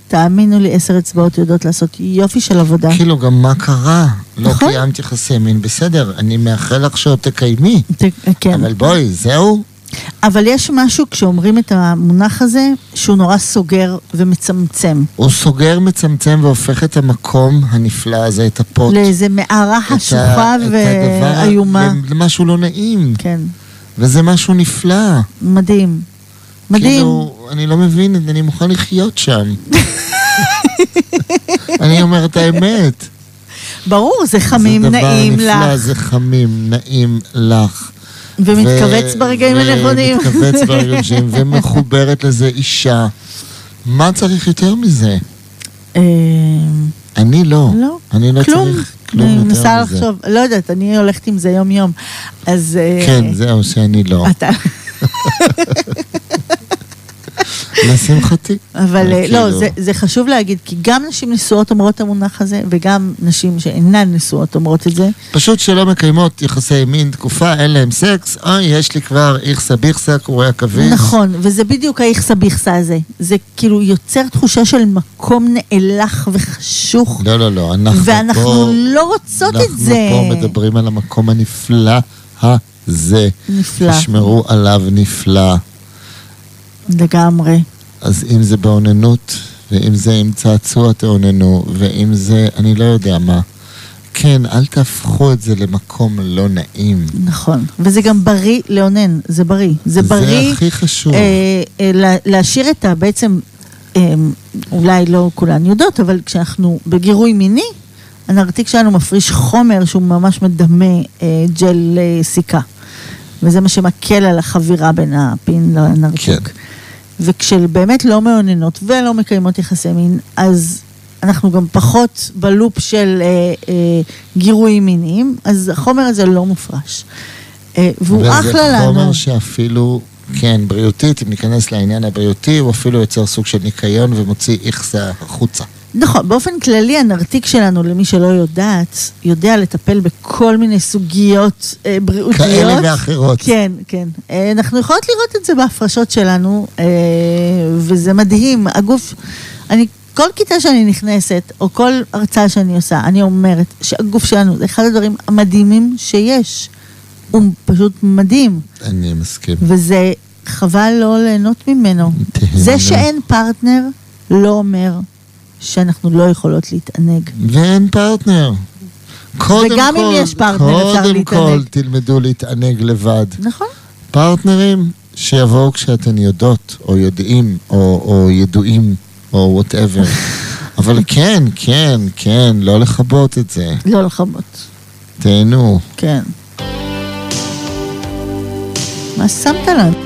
Speaker 2: תאמינו לי, עשר אצבעות יודעות לעשות יופי של עבודה.
Speaker 1: כאילו, גם מה קרה? לא
Speaker 2: נכון.
Speaker 1: קיימת יחסי מין, בסדר, אני מאחל לך שעוד תקיימי.
Speaker 2: כן.
Speaker 1: אבל בואי, זהו?
Speaker 2: אבל יש משהו, כשאומרים את המונח הזה, שהוא נורא סוגר ומצמצם.
Speaker 1: הוא סוגר, מצמצם והופך את המקום הנפלא הזה, את הפוט.
Speaker 2: לאיזה מערה חשוכה ואיומה.
Speaker 1: למשהו לא נעים.
Speaker 2: כן,
Speaker 1: וזה משהו נפלא.
Speaker 2: מדהים. מדהים.
Speaker 1: כאילו, אני לא מבין, אני מוכן לחיות שם. אני אומר את האמת.
Speaker 2: ברור, זה חמים,
Speaker 1: זה דבר
Speaker 2: נעים
Speaker 1: נפלא,
Speaker 2: לך,
Speaker 1: זה חמים, נעים לך.
Speaker 2: ומתכווץ
Speaker 1: ו-
Speaker 2: ברגעים הנכונים.
Speaker 1: ומתכווץ ברגעים הנכונים, ומחוברת לזה אישה. מה צריך יותר מזה?
Speaker 2: אה,
Speaker 1: אני לא.
Speaker 2: לא,
Speaker 1: אני לא
Speaker 2: כלום.
Speaker 1: צריך כלום
Speaker 2: אני
Speaker 1: יותר מזה.
Speaker 2: מנסה לחשוב, לא יודעת, אני הולכת עם זה יום-יום. אז... אה,
Speaker 1: כן, זהו, שאני לא.
Speaker 2: אתה...
Speaker 1: לשמחתי.
Speaker 2: אבל אה, לא,
Speaker 1: כאילו-
Speaker 2: זה, זה חשוב להגיד, כי גם נשים נשואות אומרות את המונח הזה, וגם נשים שאינן נשואות אומרות את זה.
Speaker 1: פשוט שלא מקיימות יחסי מין תקופה, אין להם סקס, אוי, יש לי כבר איכסה ביכסה, קורי עכביש.
Speaker 2: נכון, וזה בדיוק האיכסה ביכסה הזה. זה כאילו יוצר תחושה של מקום נאלח וחשוך,
Speaker 1: לא, לא, לא, אנחנו
Speaker 2: ואנחנו
Speaker 1: פה...
Speaker 2: לא רוצות את זה.
Speaker 1: אנחנו פה מדברים על המקום הנפלא הזה.
Speaker 2: נפלא,
Speaker 1: תשמרו עליו נפלא.
Speaker 2: לגמרי.
Speaker 1: אז אם זה באוננות, ואם זה עם צעצוע תאוננו, ואם זה, אני לא יודע מה. כן, אל תהפכו את זה למקום לא נעים.
Speaker 2: נכון, וזה גם בריא לאונן, זה בריא. זה בריא
Speaker 1: זה הכי חשוב.
Speaker 2: אה, אה, לה- להשאיר את ה... בעצם, אה, אולי לא כולן יודעות, אבל כשאנחנו בגירוי מיני, הנרתיק שלנו מפריש חומר שהוא ממש מדמה אה, ג'ל אה, סיכה. וזה מה שמקל על החבירה בין הפין לנרתיק.
Speaker 1: כן.
Speaker 2: וכשבאמת לא מאוננות ולא מקיימות יחסי מין, אז אנחנו גם פחות בלופ של אה, אה, גירויים מיניים, אז החומר הזה לא מופרש. אה, והוא אחלה
Speaker 1: וזה
Speaker 2: לנו.
Speaker 1: חומר שאפילו, כן, בריאותית, אם ניכנס לעניין הבריאותי, הוא אפילו יוצר סוג של ניקיון ומוציא איכסה החוצה.
Speaker 2: נכון, באופן כללי הנרתיק שלנו, למי שלא יודעת, יודע לטפל בכל מיני סוגיות אה, בריאותיות.
Speaker 1: כאלה ואחרות.
Speaker 2: כן, כן. אה, אנחנו יכולות לראות את זה בהפרשות שלנו, אה, וזה מדהים. הגוף, אני, כל כיתה שאני נכנסת, או כל הרצאה שאני עושה, אני אומרת שהגוף שלנו זה אחד הדברים המדהימים שיש. הוא פשוט מדהים,
Speaker 1: אני מסכים.
Speaker 2: וזה חבל לא ליהנות ממנו. זה שאין פרטנר לא אומר שאנחנו לא יכולות להתענג.
Speaker 1: ואין פרטנר. קודם
Speaker 2: וגם אם
Speaker 1: כל,
Speaker 2: יש פרטנר, אפשר
Speaker 1: קודם
Speaker 2: להתענג.
Speaker 1: כל תלמדו להתענג לבד.
Speaker 2: נכון?
Speaker 1: פרטנרים שיבואו כשאתן יודעות, או יודעים, או, או ידועים, או whatever. אבל כן, כן, כן, לא לכבות את זה.
Speaker 2: לא לכבות.
Speaker 1: תהנו.
Speaker 2: כן. מה שמת לנו?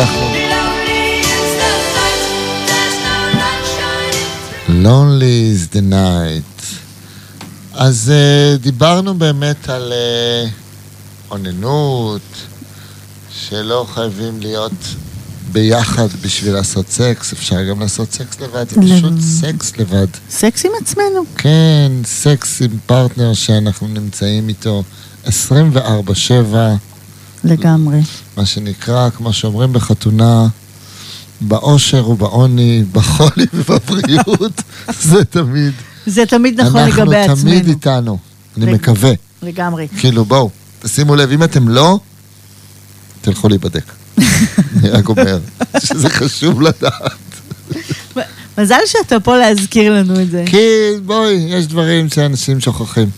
Speaker 6: הצלחנו. Lonely is the night.
Speaker 1: אז אה, דיברנו באמת על אה, שלא חייבים להיות ביחד בשביל לעשות סקס, אפשר גם לעשות סקס לבד, זה פשוט סקס לבד.
Speaker 2: סקס עם עצמנו.
Speaker 1: כן, סקס עם פרטנר שאנחנו נמצאים איתו 24-7.
Speaker 2: לגמרי.
Speaker 1: מה שנקרא, כמו שאומרים בחתונה, באושר ובעוני, בחולי ובבריאות, זה תמיד.
Speaker 2: זה תמיד נכון לגבי
Speaker 1: אנחנו תמיד
Speaker 2: עצמנו.
Speaker 1: איתנו, אני
Speaker 2: רגע.
Speaker 1: מקווה.
Speaker 2: לגמרי.
Speaker 1: כאילו, בואו, תשימו לב, אם אתם לא, תלכו להיבדק. אני רק אומר שזה חשוב לדעת.
Speaker 2: מזל שאתה פה להזכיר לנו את זה.
Speaker 1: כי בואי, יש דברים שאנשים שוכחים.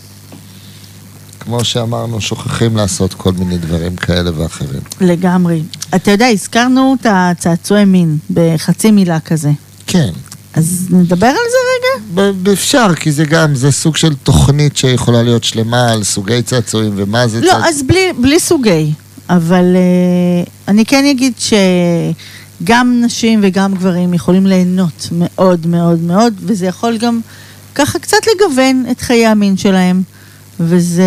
Speaker 1: כמו שאמרנו, שוכחים לעשות כל מיני דברים כאלה ואחרים.
Speaker 2: לגמרי. אתה יודע, הזכרנו את הצעצועי מין בחצי מילה כזה.
Speaker 1: כן,
Speaker 2: אז נדבר על זה רגע?
Speaker 1: אפשר, כי זה גם, זה סוג של תוכנית שיכולה להיות שלמה על סוגי צעצועים ומה זה
Speaker 2: לא,
Speaker 1: צעצוע.
Speaker 2: אז בלי, בלי סוגי. אבל uh, אני כן אגיד שגם נשים וגם גברים יכולים ליהנות מאוד מאוד מאוד, וזה יכול גם ככה קצת לגוון את חיי המין שלהם, וזה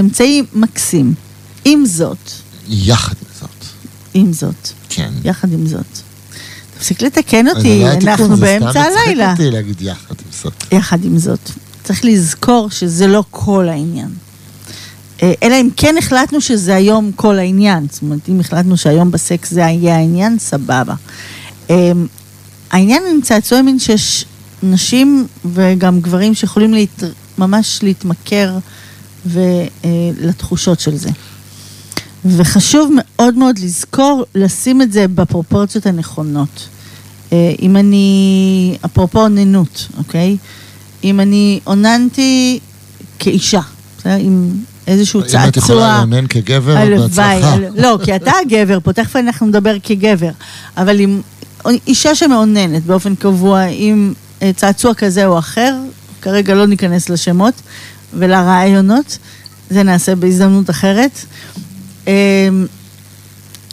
Speaker 2: אמצעי מקסים. עם זאת,
Speaker 1: יחד עם זאת.
Speaker 2: עם זאת,
Speaker 1: כן.
Speaker 2: יחד עם זאת. תפסיק לתקן אותי,
Speaker 1: אולי התיקון,
Speaker 2: אנחנו
Speaker 1: זה
Speaker 2: באמצע
Speaker 1: סתם מצחיק
Speaker 2: הלילה.
Speaker 1: אותי להגיד יחד עם זאת.
Speaker 2: יחד עם זאת, צריך לזכור שזה לא כל העניין. אה, אלא אם כן החלטנו שזה היום כל העניין. זאת אומרת, אם החלטנו שהיום בסקס זה יהיה העניין, סבבה. אה, העניין עם צעצועי מין שיש נשים וגם גברים שיכולים להת... ממש להתמכר ו... אה, של זה. וחשוב מאוד מאוד לזכור לשים את זה בפרופורציות הנכונות. אה, אם אני, אפרופו אוננות, אוקיי? אם אני אוננתי כאישה, בסדר? עם איזשהו צעצוע...
Speaker 1: אם את יכולה לאונן כגבר, בהצלחה.
Speaker 2: לא, כי אתה הגבר פה, תכף אנחנו נדבר כגבר. אבל עם אישה שמאוננת באופן קבוע עם אה, צעצוע כזה או אחר, כרגע לא ניכנס לשמות ולרעיונות, זה נעשה בהזדמנות אחרת. אה,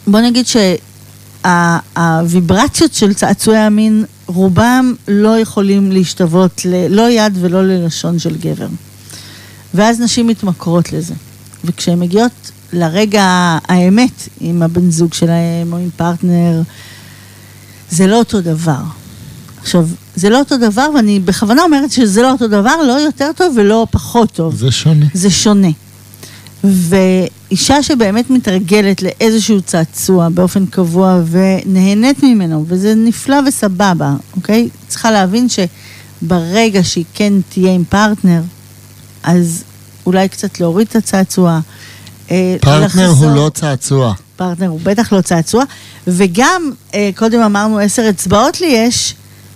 Speaker 2: בוא נגיד שהוויברציות של צעצועי המין, רובם לא יכולים להשתוות ללא יד ולא ללשון של גבר. ואז נשים מתמכרות לזה. וכשהן מגיעות לרגע האמת עם הבן זוג שלהם או עם פרטנר, זה לא אותו דבר. עכשיו, זה לא אותו דבר, ואני בכוונה אומרת שזה לא אותו דבר, לא יותר טוב ולא פחות טוב.
Speaker 1: זה שונה.
Speaker 2: זה שונה. ואישה שבאמת מתרגלת לאיזשהו צעצוע באופן קבוע ונהנית ממנו, וזה נפלא וסבבה, אוקיי? צריכה להבין שברגע שהיא כן תהיה עם פרטנר, אז אולי קצת להוריד את הצעצוע. אה,
Speaker 1: פרטנר הוא
Speaker 2: לחזור-
Speaker 1: לא צעצוע.
Speaker 2: פרטנר הוא בטח לא צעצוע, וגם, אה, קודם אמרנו עשר אצבעות לי יש,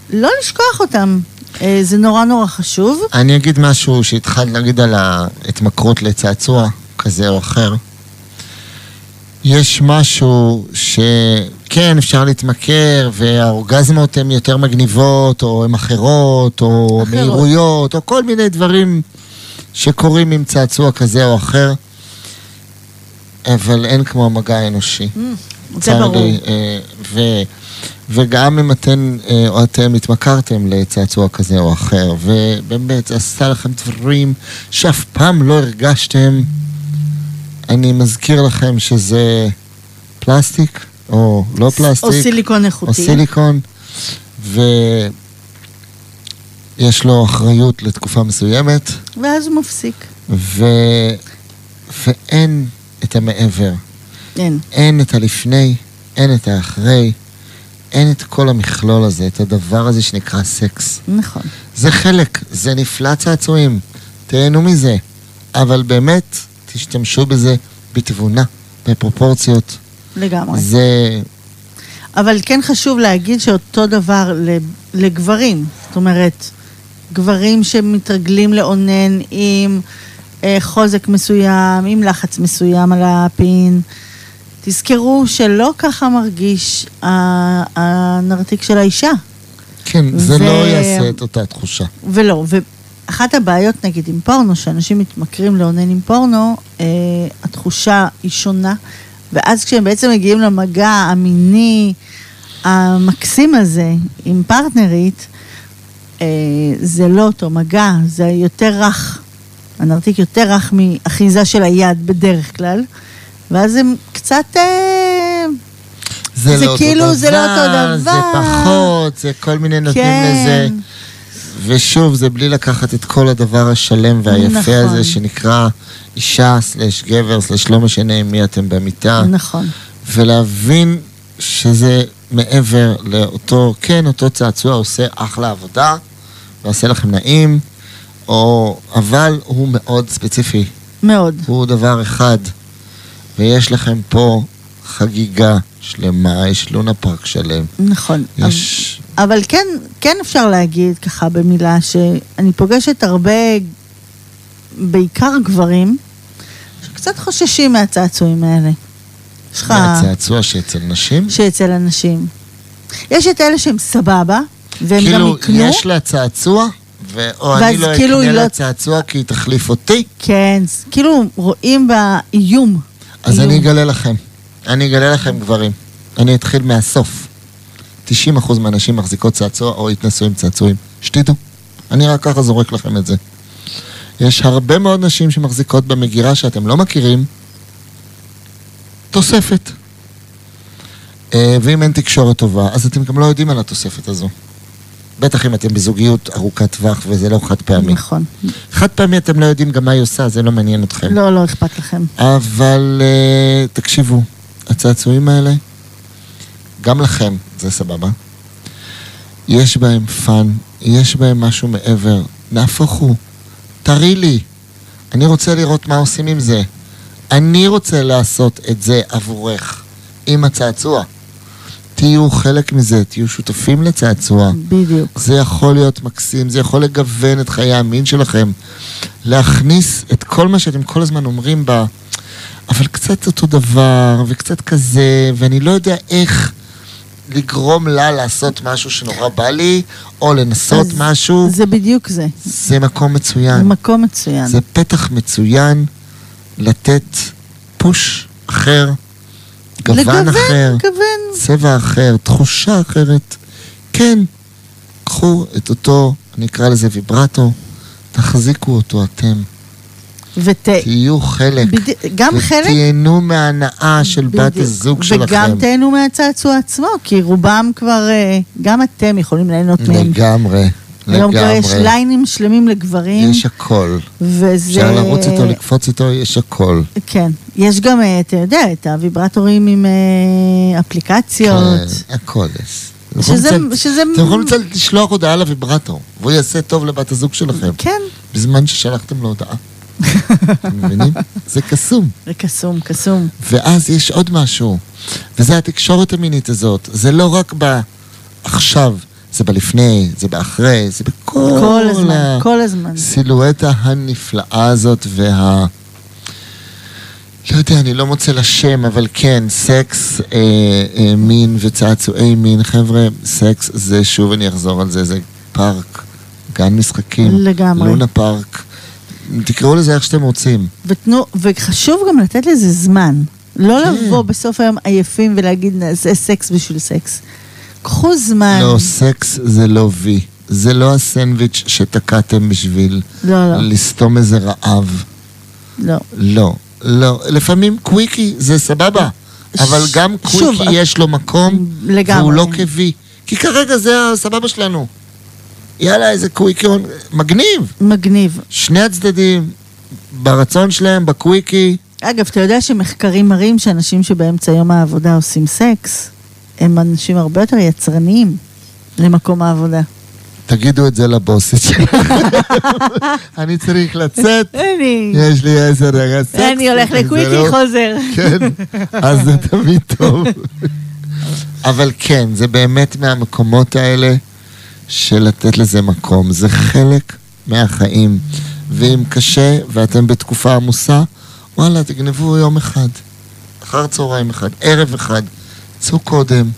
Speaker 2: לא לשכוח אותם. אה, זה נורא נורא חשוב.
Speaker 1: אני אגיד משהו שהתחלת להגיד על ההתמכרות לצעצוע כזה או אחר. יש משהו שכן, אפשר להתמכר, והאורגזמות הן יותר מגניבות, או הן אחרות, או
Speaker 2: אחרות.
Speaker 1: מהירויות, או כל מיני דברים שקורים עם צעצוע כזה או אחר, אבל אין כמו המגע האנושי.
Speaker 2: זה ברור.
Speaker 1: אה, ו, וגם אם אתן אה, או אתם התמכרתם לצעצוע כזה או אחר, ובאמת זה עשה לכם דברים שאף פעם לא הרגשתם, אני מזכיר לכם שזה פלסטיק, או לא פלסטיק,
Speaker 2: או סיליקון איכותי.
Speaker 1: או סיליקון, ויש לו אחריות לתקופה מסוימת,
Speaker 2: ואז הוא מפסיק.
Speaker 1: ו... ואין את המעבר.
Speaker 2: אין.
Speaker 1: אין את הלפני, אין את האחרי, אין את כל המכלול הזה, את הדבר הזה שנקרא סקס.
Speaker 2: נכון.
Speaker 1: זה חלק, זה נפלא צעצועים, תהנו מזה, אבל באמת, תשתמשו בזה בתבונה, בפרופורציות.
Speaker 2: לגמרי.
Speaker 1: זה...
Speaker 2: אבל כן חשוב להגיד שאותו דבר לגברים. זאת אומרת, גברים שמתרגלים לאונן עם אה, חוזק מסוים, עם לחץ מסוים על הפין, תזכרו שלא ככה מרגיש הנרתיק של האישה.
Speaker 1: כן, זה
Speaker 2: ו-
Speaker 1: לא יעשה את אותה תחושה.
Speaker 2: ולא, ואחת הבעיות נגיד עם פורנו, שאנשים מתמכרים לאונן עם פורנו, אה, התחושה היא שונה, ואז כשהם בעצם מגיעים למגע המיני המקסים הזה עם פרטנרית, אה, זה לא אותו מגע, זה יותר רך. הנרתיק יותר רך מאחיזה של היד בדרך כלל, ואז הם קצת... אה,
Speaker 1: זה,
Speaker 2: זה
Speaker 1: לא
Speaker 2: כאילו,
Speaker 1: אותו
Speaker 2: זה לא אותו
Speaker 1: דבר, זה
Speaker 2: דבר.
Speaker 1: פחות, זה כל מיני נותנים
Speaker 2: כן.
Speaker 1: לזה. ושוב, זה בלי לקחת את כל הדבר השלם והיפה
Speaker 2: נכון.
Speaker 1: הזה שנקרא אישה סלש גבר סלש לא משנה עם מי אתם במיטה.
Speaker 2: נכון.
Speaker 1: ולהבין שזה מעבר לאותו, כן, אותו צעצוע עושה אחלה עבודה, ועושה לכם נעים, או, אבל הוא מאוד ספציפי,
Speaker 2: מאוד.
Speaker 1: הוא דבר אחד, ויש לכם פה חגיגה שלמה, יש לונה פארק שלם.
Speaker 2: נכון.
Speaker 1: יש...
Speaker 2: אבל כן, כן אפשר להגיד ככה במילה שאני פוגשת הרבה, בעיקר גברים, שקצת חוששים מהצעצועים האלה. יש לך...
Speaker 1: מהצעצוע שאצל נשים?
Speaker 2: שאצל אנשים. יש את אלה שהם סבבה, והם גם
Speaker 1: כאילו,
Speaker 2: יקנו.
Speaker 1: יש לה צעצוע, ו... או אני לא
Speaker 2: כאילו
Speaker 1: אקנה לה
Speaker 2: לא-
Speaker 1: צעצוע כי היא תחליף אותי,
Speaker 2: כן, כאילו רואים בה איום.
Speaker 1: אז. אני אגלה לכם. אני אגלה לכם גברים. אני אתחיל מהסוף. 90% מהנשים מחזיקות צעצוע או התנסו עם צעצועים. שתדעו. אני רק ככה זורק לכם את זה. יש הרבה מאוד נשים שמחזיקות במגירה שאתם לא מכירים, תוספת. אה, ואם אין תקשורת טובה, אז אתם גם לא יודעים על התוספת הזו. בטח אם אתם בזוגיות ארוכת טווח וזה לא חד פעמי.
Speaker 2: נכון.
Speaker 1: חד פעמי אתם לא יודעים גם מה היא עושה, זה לא מעניין אתכם.
Speaker 2: לא, לא אכפת לכם.
Speaker 1: אבל uh, תקשיבו, הצעצועים האלה, גם לכם, זה סבבה. יש בהם fun, יש בהם משהו מעבר. נהפוך הוא, תראי לי. אני רוצה לראות מה עושים עם זה. אני רוצה לעשות את זה עבורך, עם הצעצוע. תהיו חלק מזה, תהיו שותפים לצעצוע.
Speaker 2: בדיוק.
Speaker 1: זה יכול להיות מקסים, זה יכול לגוון את חיי המין שלכם. להכניס את כל מה שאתם כל הזמן אומרים בה, אבל קצת אותו דבר, וקצת כזה, ואני לא יודע איך לגרום לה לעשות משהו שנורא בא לי, או לנסות משהו.
Speaker 2: זה בדיוק זה.
Speaker 1: זה מקום
Speaker 2: זה
Speaker 1: מצוין.
Speaker 2: מקום מצוין.
Speaker 1: זה פתח מצוין לתת פוש אחר, גוון
Speaker 2: לגוון,
Speaker 1: אחר.
Speaker 2: לגוון.
Speaker 1: צבע אחר, תחושה אחרת. כן, קחו את אותו, אני אקרא לזה ויברטו, תחזיקו אותו אתם.
Speaker 2: ות...
Speaker 1: תהיו חלק.
Speaker 2: בדי- גם חלק...
Speaker 1: ותהנו מההנאה של בת
Speaker 2: בדיוק.
Speaker 1: הזוג שלכם.
Speaker 2: וגם תהנו מהצעצוע עצמו, כי רובם כבר, אה, גם אתם יכולים ליהנות מהם.
Speaker 1: לגמרי,
Speaker 2: היום כבר יש. ליינים שלמים לגברים,
Speaker 1: יש הכל.
Speaker 2: וזה...
Speaker 1: אפשר לרוץ איתו, לקפוץ איתו, יש הכל.
Speaker 2: כן. יש גם, אה, אתה יודע, את הוויברטורים עם אה, אפליקציות.
Speaker 1: כן, הכל יש.
Speaker 2: שזה-
Speaker 1: אתם יכולים לשלוח הודעה לוויברטור, והוא יעשה טוב לבת הזוג שלכם,
Speaker 2: כן,
Speaker 1: בזמן ששלחתם לו הודעה. אתם מבינים? זה קסום.
Speaker 2: זה קסום, קסום.
Speaker 1: ואז יש עוד משהו, וזה התקשורת המינית הזאת. זה לא רק בעכשיו, זה בלפני, זה באחרי, זה בכל
Speaker 2: כל הזמן, כל הזמן.
Speaker 1: הסילואטה הנפלאה הזאת וה... לא יודע, אני לא מוצא לה שם, אבל כן, סקס, אה, אה, מין וצעצועי מין. חבר'ה, סקס זה, שוב אני אחזור על זה, זה פארק, גן משחקים.
Speaker 2: לגמרי.
Speaker 1: לונה פארק. תקראו לזה איך שאתם רוצים.
Speaker 2: ותנו, וחשוב גם לתת לזה זמן. לא
Speaker 1: כן.
Speaker 2: לבוא בסוף היום עייפים ולהגיד, נעשה סקס בשביל סקס. קחו זמן.
Speaker 1: לא, סקס זה לא וי. זה לא הסנדוויץ' שתקעתם בשביל
Speaker 2: לא, לא,
Speaker 1: לסתום איזה רעב.
Speaker 2: לא.
Speaker 1: לא, לא. לפעמים קוויקי זה סבבה, אבל גם
Speaker 2: שוב,
Speaker 1: קוויקי יש לו מקום,
Speaker 2: לגמרי.
Speaker 1: והוא לא כוי. כי כרגע זה הסבבה שלנו. יאללה, איזה קוויקיון, מגניב.
Speaker 2: מגניב.
Speaker 1: שני הצדדים, ברצון שלהם, בקוויקי.
Speaker 2: אגב, אתה יודע שמחקרים מראים שאנשים שבאמצע יום העבודה עושים סקס, הם אנשים הרבה יותר יצרניים למקום העבודה.
Speaker 1: תגידו את זה לבוסית שלכם. אני צריך לצאת, יש לי עשר דקות סקס.
Speaker 2: אני הולך לקוויקי,
Speaker 1: לא-
Speaker 2: חוזר.
Speaker 1: כן, אז זה תמיד טוב. אבל כן, זה באמת מהמקומות האלה של לתת לזה מקום. זה חלק מהחיים. ואם קשה ואתם בתקופה עמוסה, וואלה, תגנבו יום אחד. אחר צהריים אחד, ערב אחד. צאו קודם,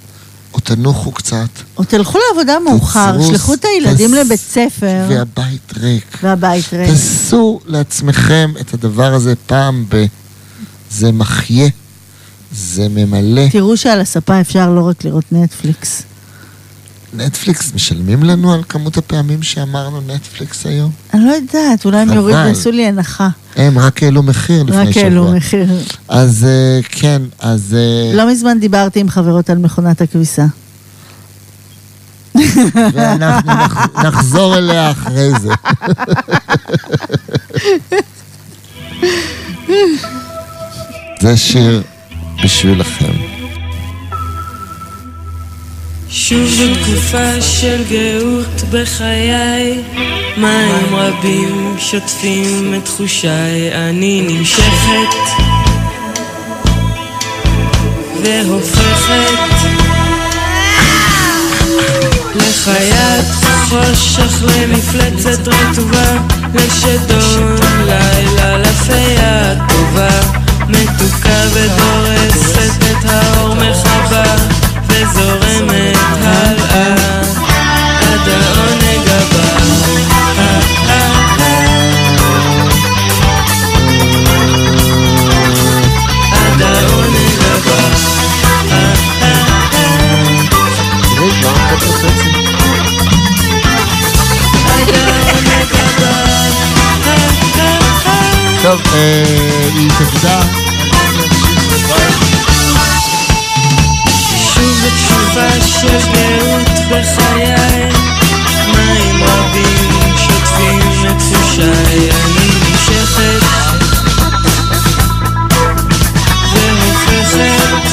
Speaker 1: או תנוחו קצת.
Speaker 2: או תלכו לעבודה מאוחר, שלחו את הילדים
Speaker 1: תס-
Speaker 2: לבית ספר,
Speaker 1: והבית ריק.
Speaker 2: והבית ריק.
Speaker 1: תעשו לעצמכם את הדבר הזה פעם ב... זה מחיה, זה ממלא.
Speaker 2: תראו שעל הספה אפשר לא רק לראות נטפליקס.
Speaker 1: נטפליקס משלמים לנו על כמות הפעמים שאמרנו נטפליקס היום?
Speaker 2: אני לא יודעת, אולי הם. יורידו, יעשו לי הנחה.
Speaker 1: הם רק העלו מחיר לפני
Speaker 2: רק
Speaker 1: שבוע.
Speaker 2: העלו מחיר.
Speaker 1: אז אה, כן, אז... אה,
Speaker 2: לא מזמן דיברתי עם חברות על מכונת הכביסה.
Speaker 1: ואנחנו נח- נחזור אליה אחרי זה. זה שיר בשבילכם.
Speaker 4: שוב בתקופה של גאות בחיי, מים רבים שוטפים את תחושיי, אני נמשכת והופכת לחיית חושך, למפלצת רטובה, לשדון לילה, לפיה טובה, מתוקה ודורסת את האור מחבה, וזורמת הלאה עד העונג הבא. עד העונג הבא.
Speaker 1: טוב, אה, היא תפדה.
Speaker 4: שוב בתשובה של גאות בחיי, מים רבים שוטפים את תחושיי, אני נמשכת והופכת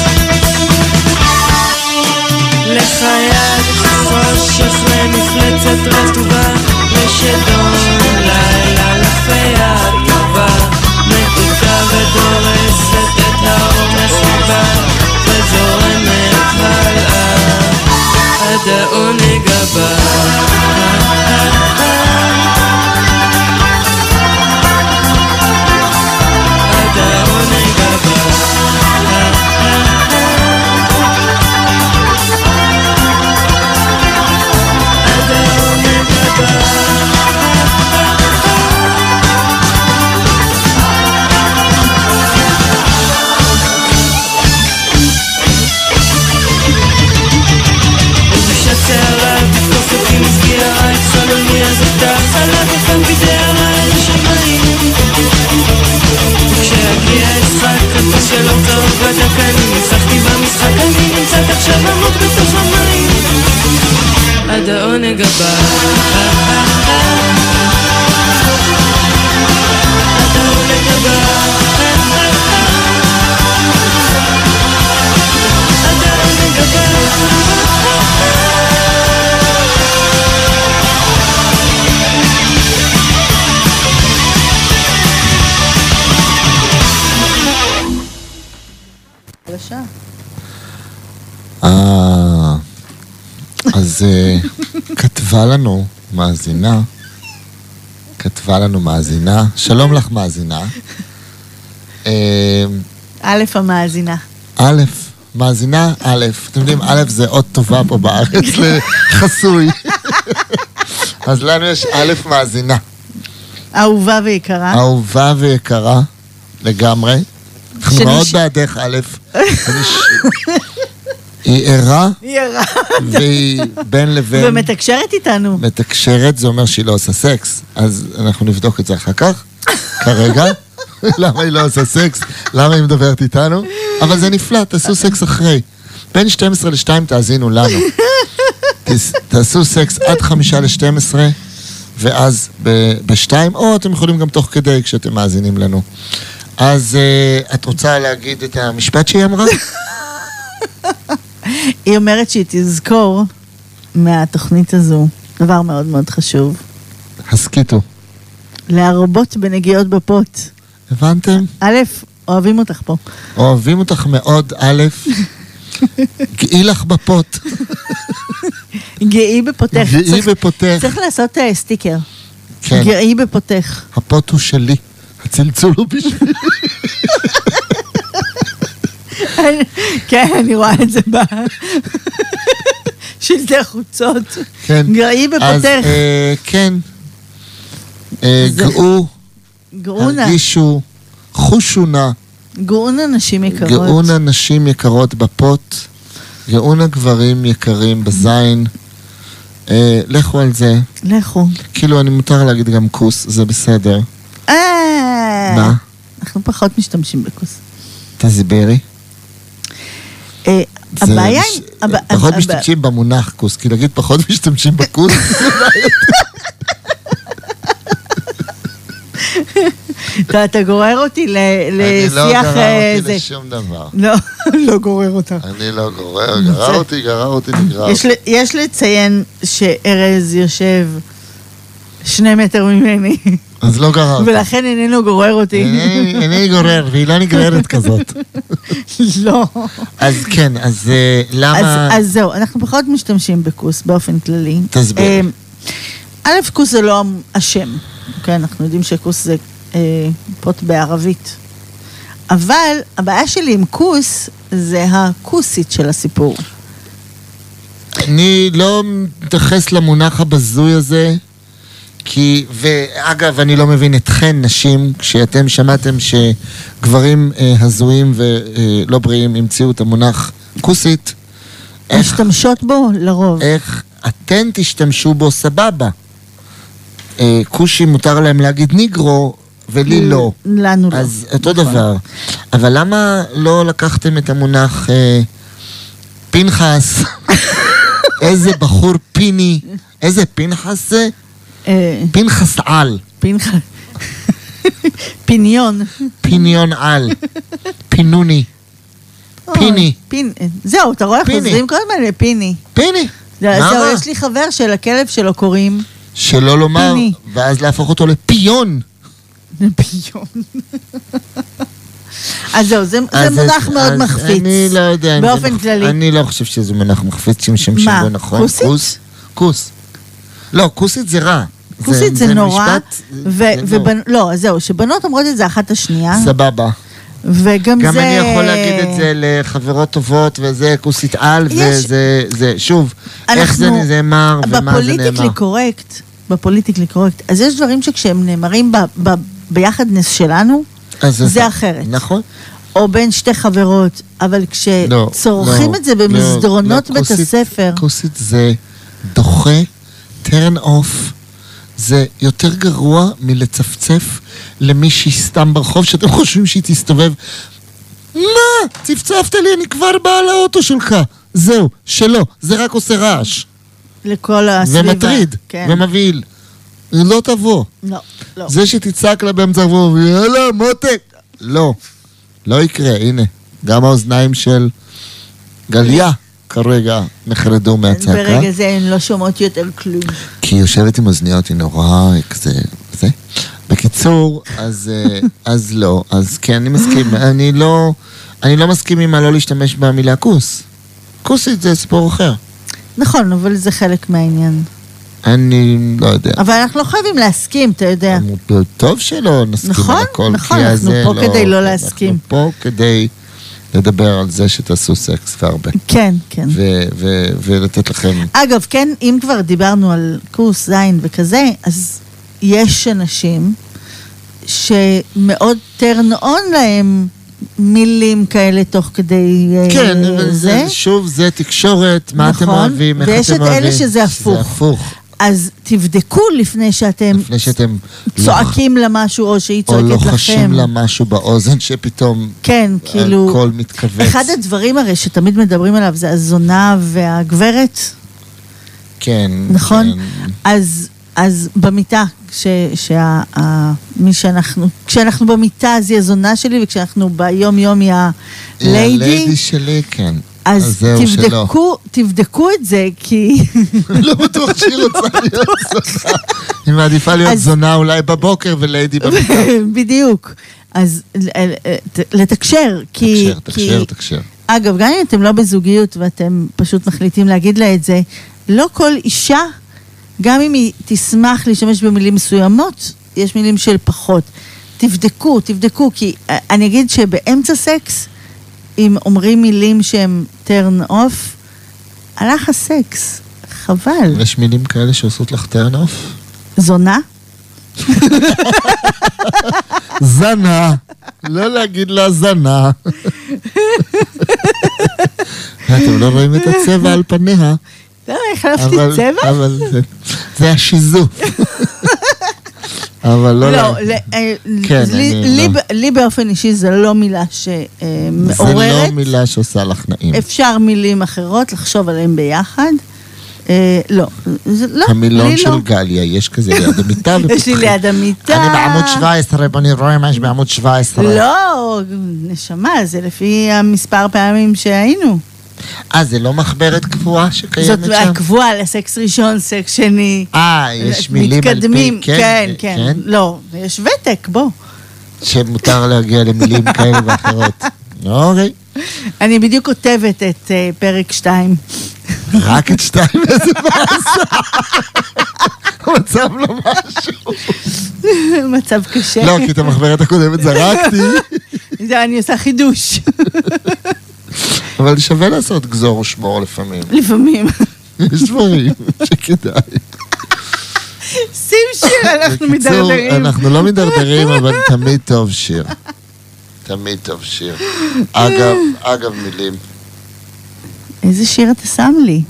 Speaker 4: לחיית חושך, למפלצת רטובה, לשדון לילה, לפיה עד עד
Speaker 1: כתבה לנו מאזינה, כתבה לנו מאזינה, שלום לך מאזינה. אה,
Speaker 2: א' המאזינה.
Speaker 1: א', מאזינה א', אתם יודעים, א' זה אות טובה פה בארץ לחסוי. אז לנו יש א' מאזינה,
Speaker 2: אהובה ויקרה.
Speaker 1: אהובה ויקרה לגמרי. אנחנו מאוד בעדך, א'. היא ערה
Speaker 2: היא ערה.
Speaker 1: והיא בין לבין
Speaker 2: ומתקשרת איתנו.
Speaker 1: מתקשרת, זה אומר שהיא לא עושה סקס, אז אנחנו נבדוק את זה אחר כך, כרגע. למה היא לא עושה סקס? למה היא מדברת איתנו? אבל זה נפלא, תעשו סקס אחרי. בין 12 ל-2 תאזינו לנו. תעשו סקס עד 5 ל-12, ואז ב-2, או אתם יכולים גם תוך כדי כשאתם מאזינים לנו. אז uh, את רוצה להגיד את המשפט שהיא אמרה?
Speaker 2: היא אומרת שהיא תזכור מהתוכנית הזו דבר מאוד מאוד חשוב.
Speaker 1: הסכיתו.
Speaker 2: להרבות בנגיעות בפוט.
Speaker 1: הבנתם?
Speaker 2: א', אוהבים אותך פה.
Speaker 1: אוהבים אותך מאוד, א', גאי לך בפוט,
Speaker 2: גאי בפותך.
Speaker 1: גאי
Speaker 2: צריך-
Speaker 1: בפותך.
Speaker 2: צריך לעשות אה, סטיקר.
Speaker 1: כן,
Speaker 2: גאי בפותך.
Speaker 1: הפוט הוא שלי, הצלצול הוא בשבילי.
Speaker 2: כן, אני רואה את זה ב... שלטי חוצות.
Speaker 1: כן.
Speaker 2: גאי
Speaker 1: אז
Speaker 2: בפותך.
Speaker 1: אה, כן, אה,
Speaker 2: זה-
Speaker 1: גאו,
Speaker 2: גאונה.
Speaker 1: הרגישו, חושו נא,
Speaker 2: גאונה נשים יקרות.
Speaker 1: גאונה נשים יקרות בפוט, גאונה גברים יקרים בזין, אה, לכו על זה.
Speaker 2: לכו.
Speaker 1: כאילו, אני מותר להגיד גם כוס, זה בסדר.
Speaker 2: אה,
Speaker 1: מה?
Speaker 2: אנחנו פחות משתמשים בכוס.
Speaker 1: זה
Speaker 2: הבעיה
Speaker 1: מש-
Speaker 2: עם...
Speaker 1: פחות משתמשים במונח כוס, כי להגיד פחות משתמשים בכוס,
Speaker 2: אתה- אתה גורר אותי ל-
Speaker 1: אני לא
Speaker 2: לשיח...
Speaker 1: גרר
Speaker 2: אה,
Speaker 1: אותי. לשום דבר.
Speaker 2: לא, לא גורר אותך.
Speaker 1: אני לא גורר, גרר אותי, גרר אותי, נגרר.
Speaker 2: ל- יש לציין שארז יושב שני מטר ממני,
Speaker 1: אז לא גרר.
Speaker 2: ולכן איננו גורר אותי.
Speaker 1: אינני גורר, והיא לא נגררת כזאת.
Speaker 2: לא.
Speaker 1: אז כן, אז אה, למה...
Speaker 2: אז, אז זהו, אנחנו פחות משתמשים בכוס באופן כללי.
Speaker 1: תסבירי.
Speaker 2: אה, א', כוס זה לא השם. אוקיי, אנחנו יודעים שכוס זה אה, פוט בערבית. אבל הבעיה שלי עם כוס זה הכוסית של הסיפור.
Speaker 1: אני לא מתייחס למונח הבזוי הזה, כי, ואגב, אני לא מבין אתכן, נשים, כשאתם שמעתם שגברים אה, הזויים ולא בריאים המציאו את המונח כוסית, איך,
Speaker 2: משתמשות בו לרוב.
Speaker 1: איך אתן תשתמשו בו סבבה. אה, כושי מותר להם להגיד ניגרו, ולי לא.
Speaker 2: לנו לא.
Speaker 1: אז אותו
Speaker 2: נכון.
Speaker 1: דבר. אבל למה לא לקחתם את המונח אה, פנחס? איזה בחור פיני, איזה פנחס זה?
Speaker 2: אה,
Speaker 1: פנחס על.
Speaker 2: פיניון.
Speaker 1: פיניון על, פינוני, פיני.
Speaker 2: פין, זהו, אתה רואה. חוזרים כל הזמן לפיני.
Speaker 1: פיני.
Speaker 2: זה-
Speaker 1: מה
Speaker 2: זהו? יש לי חבר שלכלב שלו קוראים
Speaker 1: שלא לומר. ואז להפוך אותו לפיון.
Speaker 2: פיון. אז זהו, זה זה
Speaker 1: אז-
Speaker 2: מונח מאוד
Speaker 1: אז
Speaker 2: מחפיץ.
Speaker 1: אני לא יודע.
Speaker 2: באופן כללי.
Speaker 1: אני לא חושב שזה מונח מחפיץ שמשתמשים
Speaker 2: מה,
Speaker 1: בו נכון.
Speaker 2: כוסית?
Speaker 1: כוס? כוס. לא, כוסית זה רע.
Speaker 2: כוסית זה נורא,
Speaker 1: משפט-
Speaker 2: ו-
Speaker 1: זה לא.
Speaker 2: ובנ- לא, אז זהו, שבנות אומרות את זה אחת השנייה,
Speaker 1: סבבה.
Speaker 2: וגם
Speaker 1: גם
Speaker 2: זה...
Speaker 1: אני יכול להגיד את זה לחברות טובות, וזה כוסית על,
Speaker 2: יש-
Speaker 1: וזה, זה, שוב, איך זה
Speaker 2: אנחנו-
Speaker 1: נאמר ומה זה
Speaker 2: ב politically
Speaker 1: נאמר.
Speaker 2: correct, ב politically correct, אז יש דברים שכשהם נאמרים ב- ב- ביחדנס שלנו,
Speaker 1: אז
Speaker 2: זה אחרת.
Speaker 1: נכון.
Speaker 2: או בין שתי חברות, אבל
Speaker 1: לא,
Speaker 2: כשצורכים
Speaker 1: לא,
Speaker 2: את זה
Speaker 1: לא,
Speaker 2: במסדרונות
Speaker 1: לא,
Speaker 2: בית
Speaker 1: כוסית-
Speaker 2: הספר,
Speaker 1: כוסית זה דוחה, turn off. זה יותר גרוע מלצפצף למישהי סתם ברחוב, שאתם חושבים שהיא תסתובב. מה? צפצפת לי, אני כבר באה לאוטו שלך. זהו, שלא, זה רק עושה רעש.
Speaker 2: לכל הסביבה.
Speaker 1: ומטריד,
Speaker 2: כן.
Speaker 1: ומבהיל. היא לא תבוא.
Speaker 2: לא, לא.
Speaker 1: זה שתצעק לה באמצע הרחוב, יאללה, מותק. לא, לא יקרה, הנה. גם האוזניים של גליה כרגע נחרדו מהצעקה.
Speaker 2: ברגע זה הן לא שומעות יותר כלום.
Speaker 1: כי היא יושבת עם אוזניות, היא נורא כזה, זה. בקיצור, אז, אה, אז לא, אז כן, אני מסכים. אני לא, אני לא מסכים עם הלא להשתמש במילה כוס. כוסית זה סיפור אחר.
Speaker 2: נכון, אבל זה חלק מהעניין.
Speaker 1: אני לא יודע.
Speaker 2: אבל אנחנו לא חייבים להסכים, אתה יודע.
Speaker 1: טוב שלא נסכים
Speaker 2: נכון,
Speaker 1: על הכל.
Speaker 2: נכון,
Speaker 1: כי
Speaker 2: אנחנו
Speaker 1: הזה
Speaker 2: פה כדי לא להסכים.
Speaker 1: אנחנו פה כדי לדבר על זה שתעשו סקס והרבה.
Speaker 2: כן, כן.
Speaker 1: ו- ו- ולתת לכם...
Speaker 2: אגב, כן, אם כבר דיברנו על קורס זין וכזה, אז יש אנשים שמאוד טרן און להם מילים כאלה תוך כדי אה,
Speaker 1: כן,
Speaker 2: זה.
Speaker 1: זה, שוב, זה תקשורת, מה אתם
Speaker 2: נכון,
Speaker 1: אוהבים, איך אתם
Speaker 2: ויש
Speaker 1: אוהבים.
Speaker 2: את אלה שזה הפוך.
Speaker 1: שזה הפוך.
Speaker 2: אז תבדקו לפני שאתם
Speaker 1: לפני שאתם
Speaker 2: צועקים לה משהו, או שהיא
Speaker 1: או
Speaker 2: צועקת לכם.
Speaker 1: לוחשים לה משהו באוזן שפתאום
Speaker 2: כן, כאילו...
Speaker 1: הכל מתכווץ.
Speaker 2: אחד הדברים הרי שתמיד מדברים עליו זה הזונה והגברת,
Speaker 1: כן.
Speaker 2: נכון?
Speaker 1: כן.
Speaker 2: אז, אז במיטה, כש, שה, ה, מי שאנחנו, כשאנחנו במיטה אז היא הזונה שלי, וכשאנחנו ביום יום היא הליידי,
Speaker 1: הליידי שלי, כן.
Speaker 2: אז. תבדקו, תבדקו את זה, כי...
Speaker 1: לא בטוח שהיא רוצה להיות זונה. היא מעדיפה להיות זונה אולי בבוקר וליידי במיטה.
Speaker 2: בדיוק. אז לתקשר, כי...
Speaker 1: תקשר, תקשר, תקשר.
Speaker 2: אגב, גם אם אתם לא בזוגיות ואתם פשוט מחליטים להגיד לה את זה, לא כל אישה, גם אם היא תשמח להשתמש במילים מסוימות, יש מילים של פחות. תבדקו, תבדקו, כי אה, אני אגיד שבאמצע סקס, אם אומרים מילים שהם turn off, הלך הסקס, חבל.
Speaker 1: יש מילים כאלה שעושות לך turn off?
Speaker 2: זונה?
Speaker 1: זנה. לא להגיד לה זנה. אתם לא רואים את הצבע על פניה?
Speaker 2: לא, החלפתי צבע?
Speaker 1: אבל זה השיזוף. אבל לא...
Speaker 2: לא, אה,
Speaker 1: כן,
Speaker 2: לי-
Speaker 1: לא.
Speaker 2: לי באופן אישי זו לא מילה
Speaker 1: זה
Speaker 2: שמעוררת.
Speaker 1: לא מילה שעושה לך נעים.
Speaker 2: אפשר מילים אחרות, לחשוב עליהן ביחד. אה, לא, זה לא,
Speaker 1: המילון
Speaker 2: לי
Speaker 1: של
Speaker 2: לא.
Speaker 1: גליה, יש כזה ליד המיטה.
Speaker 2: יש לי. ליד המיטה.
Speaker 1: אני בעמוד 17, בוא נראה מה יש בעמוד 17.
Speaker 2: לא, נשמה, זה לפי המספר פעמים שהיינו.
Speaker 1: אה, זה לא מחברת קבועה שקיימת
Speaker 2: זאת
Speaker 1: שם?
Speaker 2: הקבועה לסקס ראשון, סקס שני.
Speaker 1: אה, יש מילים על פי...
Speaker 2: מתקדמים, כן,
Speaker 1: כן.
Speaker 2: כן. לא, יש ותק, בוא.
Speaker 1: שמותר להגיע למילים כאלה ואחרות. אוקיי.
Speaker 2: אני בדיוק כותבת את אה, פרק 2.
Speaker 1: רק את שתיים, איזה באסה. המצב לא משהו.
Speaker 2: מצב קשה.
Speaker 1: לא, כי את המחברת הקודמת זרקתי,
Speaker 2: זה, אני עושה חידוש.
Speaker 1: אבל שווה לעשות גזור ושמור לפעמים.
Speaker 2: לפעמים.
Speaker 1: יש דברים שכדאי.
Speaker 2: שים שיר, אנחנו
Speaker 1: בקיצור,
Speaker 2: מידרדרים.
Speaker 1: אנחנו לא מידרדרים, אבל תמיד טוב שיר. תמיד טוב שיר. אגב, אגב מילים.
Speaker 2: איזה שיר אתה שם לי?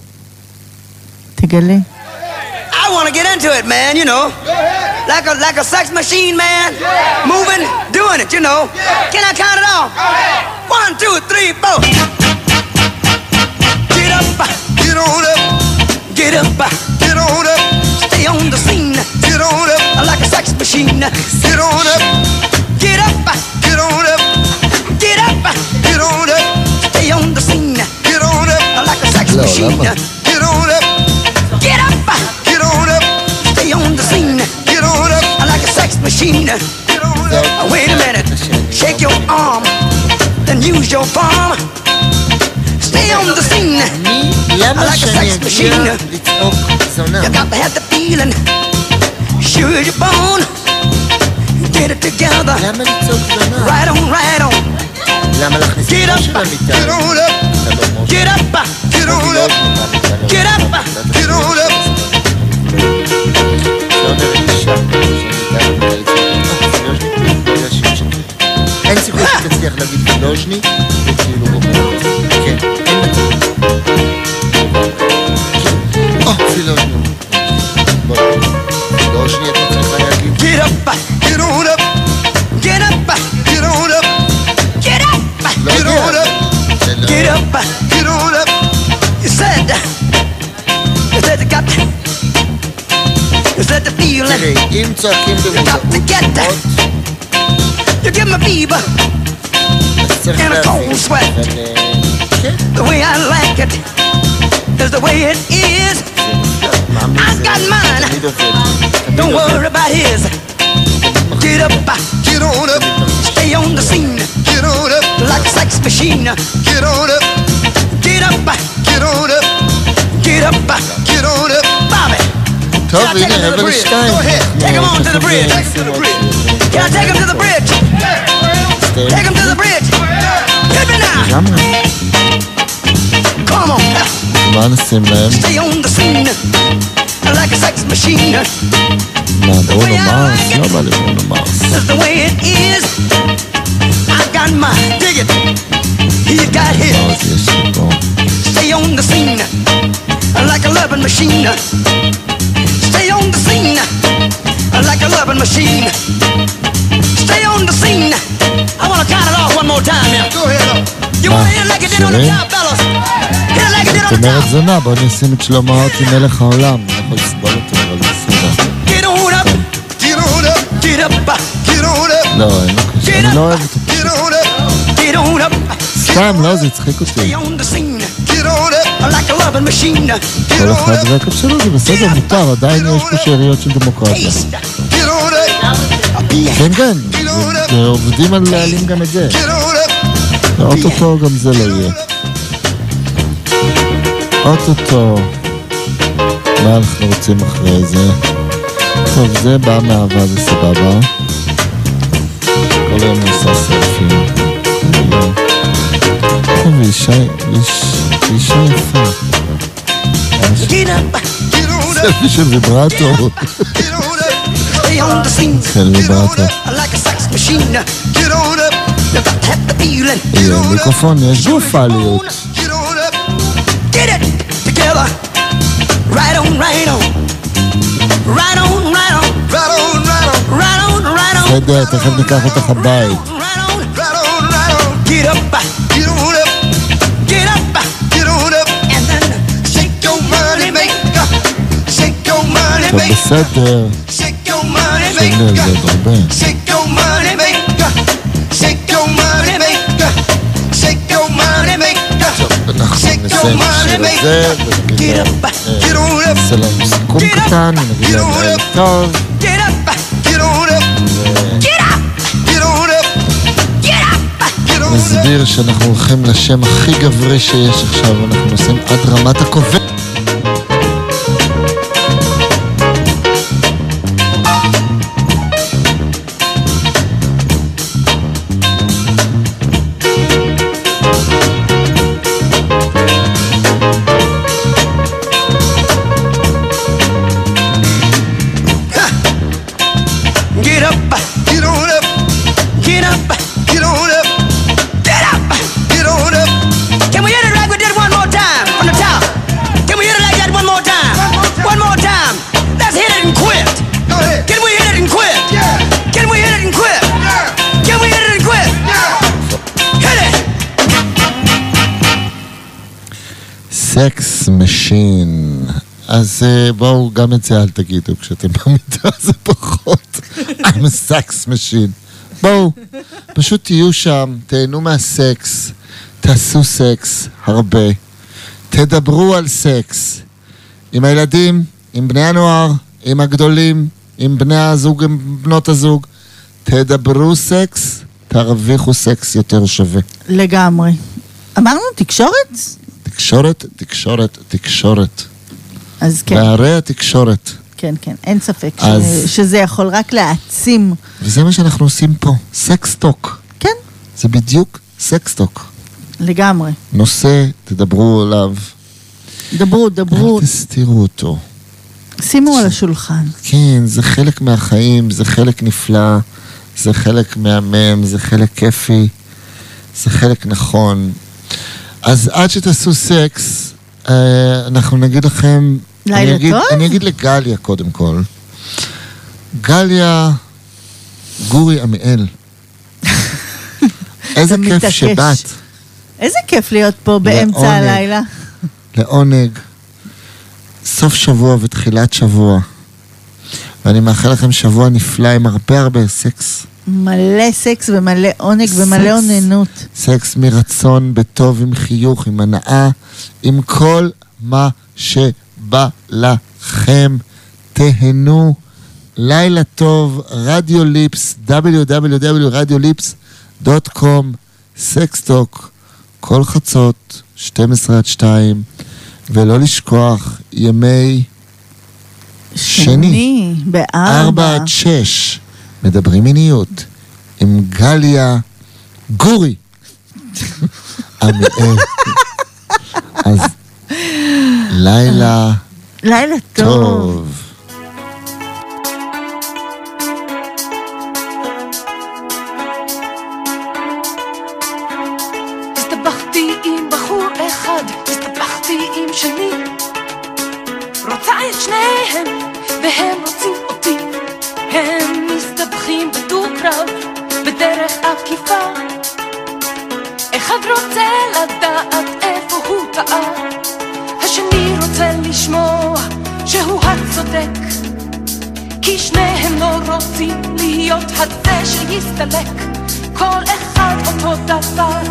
Speaker 2: תגלה.
Speaker 7: I want to get into it, man, you know. Like a like a sex machine, man. Moving, doing it, you know. Can I count it off? One, two, three, four. Get up,
Speaker 8: Get on up,
Speaker 7: get up,
Speaker 8: get on up,
Speaker 7: stay on the scene.
Speaker 8: get on up,
Speaker 7: Like a sex machine.
Speaker 8: get on up,
Speaker 7: Get up,
Speaker 8: get on up,
Speaker 7: get up,
Speaker 8: get on up,
Speaker 7: stay on the scene.
Speaker 8: get on up,
Speaker 7: Like a sex machine.
Speaker 8: get on up,
Speaker 7: Get up,
Speaker 8: get on up,
Speaker 7: stay on the scene.
Speaker 8: get on up,
Speaker 7: Like a sex machine.
Speaker 8: get on up.
Speaker 7: Uh, Wait a minute. Shake your arm, then use your palm. Stay on the scene.
Speaker 1: למה
Speaker 7: like a
Speaker 1: שאני
Speaker 7: sex
Speaker 1: אגיע
Speaker 7: machine.
Speaker 1: לצעוק זונה?
Speaker 7: You got to have the feeling. Sure as you're born. Get it together.
Speaker 1: למה לצעוק זונה?
Speaker 7: Right on, right on.
Speaker 1: למה להכניס
Speaker 7: Get
Speaker 1: את
Speaker 7: up,
Speaker 1: הראש של המיטה?
Speaker 8: Get on up,
Speaker 1: אתה לא מוביל.
Speaker 7: Get up.
Speaker 8: get on up,
Speaker 7: Get up.
Speaker 8: get on up.
Speaker 1: לא נראית אישה שמיטה ומנהלת אין סיכוי שתצליח להגיד פילוז'ני וכאילו גומרת. כן,
Speaker 7: Get up,
Speaker 8: get on up,
Speaker 7: get up,
Speaker 8: get on up,
Speaker 7: get up,
Speaker 8: get on up.
Speaker 7: You said, you said you got, you said the feeling.
Speaker 1: Im całkiem do You got to get that.
Speaker 7: You give me fever and a cold sweat. The way I like it is the way it is. I got mine. Don't worry about his. Get up, uh,
Speaker 8: get on up.
Speaker 7: Stay on the scene.
Speaker 8: Get on up
Speaker 7: like a sex machine.
Speaker 8: Get on up.
Speaker 7: Get up, uh,
Speaker 8: get on up.
Speaker 7: Get up, uh,
Speaker 8: get on up.
Speaker 7: Bobby.
Speaker 1: Tough,
Speaker 7: Can I take him to the bridge? Go ahead. Take him on to the bridge.
Speaker 1: Take him to the bridge.
Speaker 7: Can I take him to the bridge? Take him to the bridge. Hit me now. Come on.
Speaker 1: Madison, man.
Speaker 7: Stay on the scene like a sex machine.
Speaker 1: Man, ohne Maus, nobody ohne Maus.
Speaker 7: That's the way it is. I got my dig it. He got his. Stay on the scene like a loving machine. Stay on the scene like a loving machine. Stay on the scene. I wanna count it off one more time now.
Speaker 8: Go ahead.
Speaker 7: You wanna end like it did on the job.
Speaker 1: את אומרת. זונה, בוא נשים את שלמה ארצי מלך העולם. אני יכול לסבול אותו, אבל בסדר.
Speaker 7: Get on up,
Speaker 8: Get on up,
Speaker 7: get up,
Speaker 8: get on up,
Speaker 1: לא, אין לו קשר, אני לא אוהב אותו.
Speaker 8: get on up,
Speaker 7: get on up.
Speaker 1: סתם, לא, זה הצחיק אותי. כל אחד והכיף שלו, זה בסדר, מותר, עדיין יש פה שאריות של דמוקרטיה.
Speaker 7: Taste.
Speaker 8: get on up,
Speaker 1: כן, כן, עובדים על להעלים גם את זה.
Speaker 8: get on up,
Speaker 1: אוטוטו גם זה לא יהיה. אוטוטו. מה אנחנו רוצים אחרי זה? טוב, זה בא מאהבה, זה סבבה. כל היום אני עושה סלפים. טוב, אישה, אישה יפה. סלפי של ויברטור.
Speaker 7: scene
Speaker 1: כן, ויברטור.
Speaker 7: like a sex machine.
Speaker 8: get on up,
Speaker 7: You got to have the feeling.
Speaker 1: יהיה מיקרופון, יש גופליות.
Speaker 8: get on up,
Speaker 7: Get it together.
Speaker 9: Right on, right on. Right on, right on.
Speaker 7: Right on, right on,
Speaker 9: Right on, right on.
Speaker 1: בסדר, תכף ניקח אותך הבית.
Speaker 9: Right on.
Speaker 7: right on, right on.
Speaker 9: Get up,
Speaker 7: Get on up,
Speaker 9: get up,
Speaker 7: get on up.
Speaker 9: and then
Speaker 7: Shake your money maker. Shake your money
Speaker 1: טוב,
Speaker 7: maker.
Speaker 1: בסדר.
Speaker 7: Shake your money
Speaker 1: תחשוב לי על זה
Speaker 7: maker.
Speaker 1: עוד הרבה.
Speaker 7: Shake your money maker. Shake your money maker. Shake your money maker.
Speaker 1: נסביר שאנחנו הולכים לשם הכי גברי שיש עכשיו, אנחנו נוסעים עד רמת הכובד. אז אה, בואו, גם את זה אל תגידו כשאתם במיטה, זה פחות. I'm a sex machine. בואו, פשוט תהיו שם, תהנו מהסקס, תעשו סקס הרבה, תדברו על סקס. עם הילדים, עם בני הנוער, עם הגדולים, עם בני הזוג, עם בנות הזוג. תדברו סקס, תרוויחו סקס יותר שווה.
Speaker 2: לגמרי. אמרנו תקשורת?
Speaker 1: תקשורת, תקשורת, תקשורת.
Speaker 2: אז כן,
Speaker 1: בעד התקשורת.
Speaker 2: כן, כן, אין ספק ש-
Speaker 1: אז-
Speaker 2: שזה יכול רק להעצים.
Speaker 1: וזה מה שאנחנו עושים פה, Sex Talk.
Speaker 2: כן,
Speaker 1: זה בדיוק Sex Talk.
Speaker 2: לגמרי.
Speaker 1: נושא, תדברו עליו,
Speaker 2: דברו, דברו,
Speaker 1: אל תסתירו אותו.
Speaker 2: שימו על השולחן.
Speaker 1: כן, זה חלק מהחיים, זה חלק נפלא, זה חלק מהמם, זה חלק כיפי, זה חלק נכון. אז עד שתעשו סקס, אנחנו נגיד לכם...
Speaker 2: לילה
Speaker 1: אני אגיד,
Speaker 2: טוב?
Speaker 1: אני אגיד לגליה קודם כל. גליה גורי עמיאל. איזה כיף
Speaker 2: מתעקש.
Speaker 1: שבאת.
Speaker 2: איזה כיף להיות פה באמצע
Speaker 1: לעונג.
Speaker 2: הלילה.
Speaker 1: לעונג, סוף שבוע ותחילת שבוע. ואני מאחל לכם שבוע נפלא עם הרבה הרבה סקס.
Speaker 2: מלא סקס ומלא עונג ומלא
Speaker 1: סקס.
Speaker 2: אוננות.
Speaker 1: סקס מרצון, בטוב, עם חיוך, עם הנאה, עם כל מה שבא לכם. תהנו. לילה טוב, רדיו ליפס, www.radiolips.com, Sex Talk, כל חצות, 12 עד 2, ולא לשכוח, ימי שני,
Speaker 2: בארבע.
Speaker 1: 4 עד 6, מדברים מיניות, עם גליה גורי. עמיאל. אז לילה
Speaker 2: לילה טוב.
Speaker 1: טוב.
Speaker 4: הסתבכתי עם בחור אחד, הסתבכתי עם שני. רוצה את שניהם, והם רוצים אותי. הם מסתבכים בדו-קרב, בדרך עקיפה. אחד רוצה לדעת איפה הוא טעה, השני רוצה לשמוע שהוא הצודק. כי שניהם לא רוצים להיות הזה שיסתלק. כל אחד אותו דבר,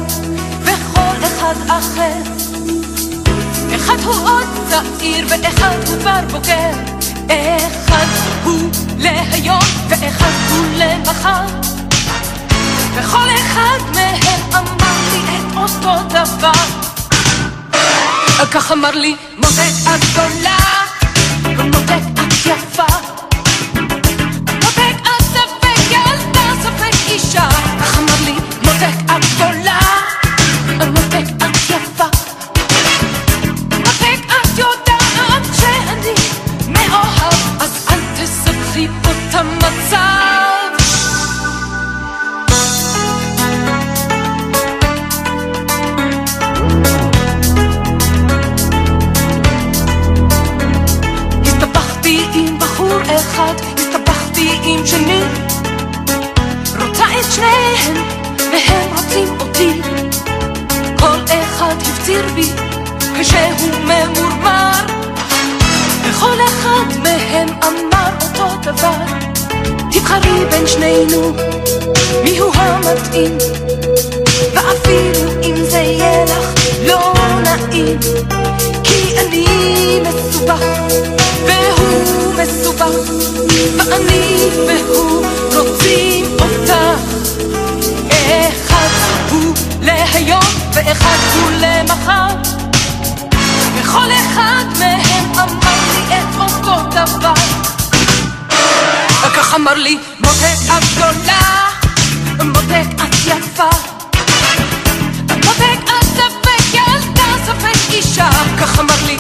Speaker 4: וכל אחד אחר. אחד הוא עוד צעיר, ואחד הוא כבר בוגר. אחד הוא להיום, ואחד הוא למחר. וכל אחד מהם אמר לי את אותו דבר. כך אמר לי, מותק את גדולה, ומותק את יפה. מותק את ספק ילדה, ספק אישה. כך אמר לי, מותק את גדולה, מותק את המציאות שלי. רוצה את שניהם והם רוצים אותי. כל אחד הפציר בי כשהוא ממורמר. וכל אחד מהם אמר אותו דבר. תבחרי בין שנינו מיהו המתאים? ואפילו אם זה יהיה לך לא נעים. כי אני מסובך מסובך, ואני והוא רוצים אחד הוא להיום ואחד הוא למחר. וכל אחד מהם אמר לי את אותו דבר. כך אמר לי, מותק את גדולה, מותק את יפה. מותק את ספק ילדה, ספק אישה. כך אמר לי,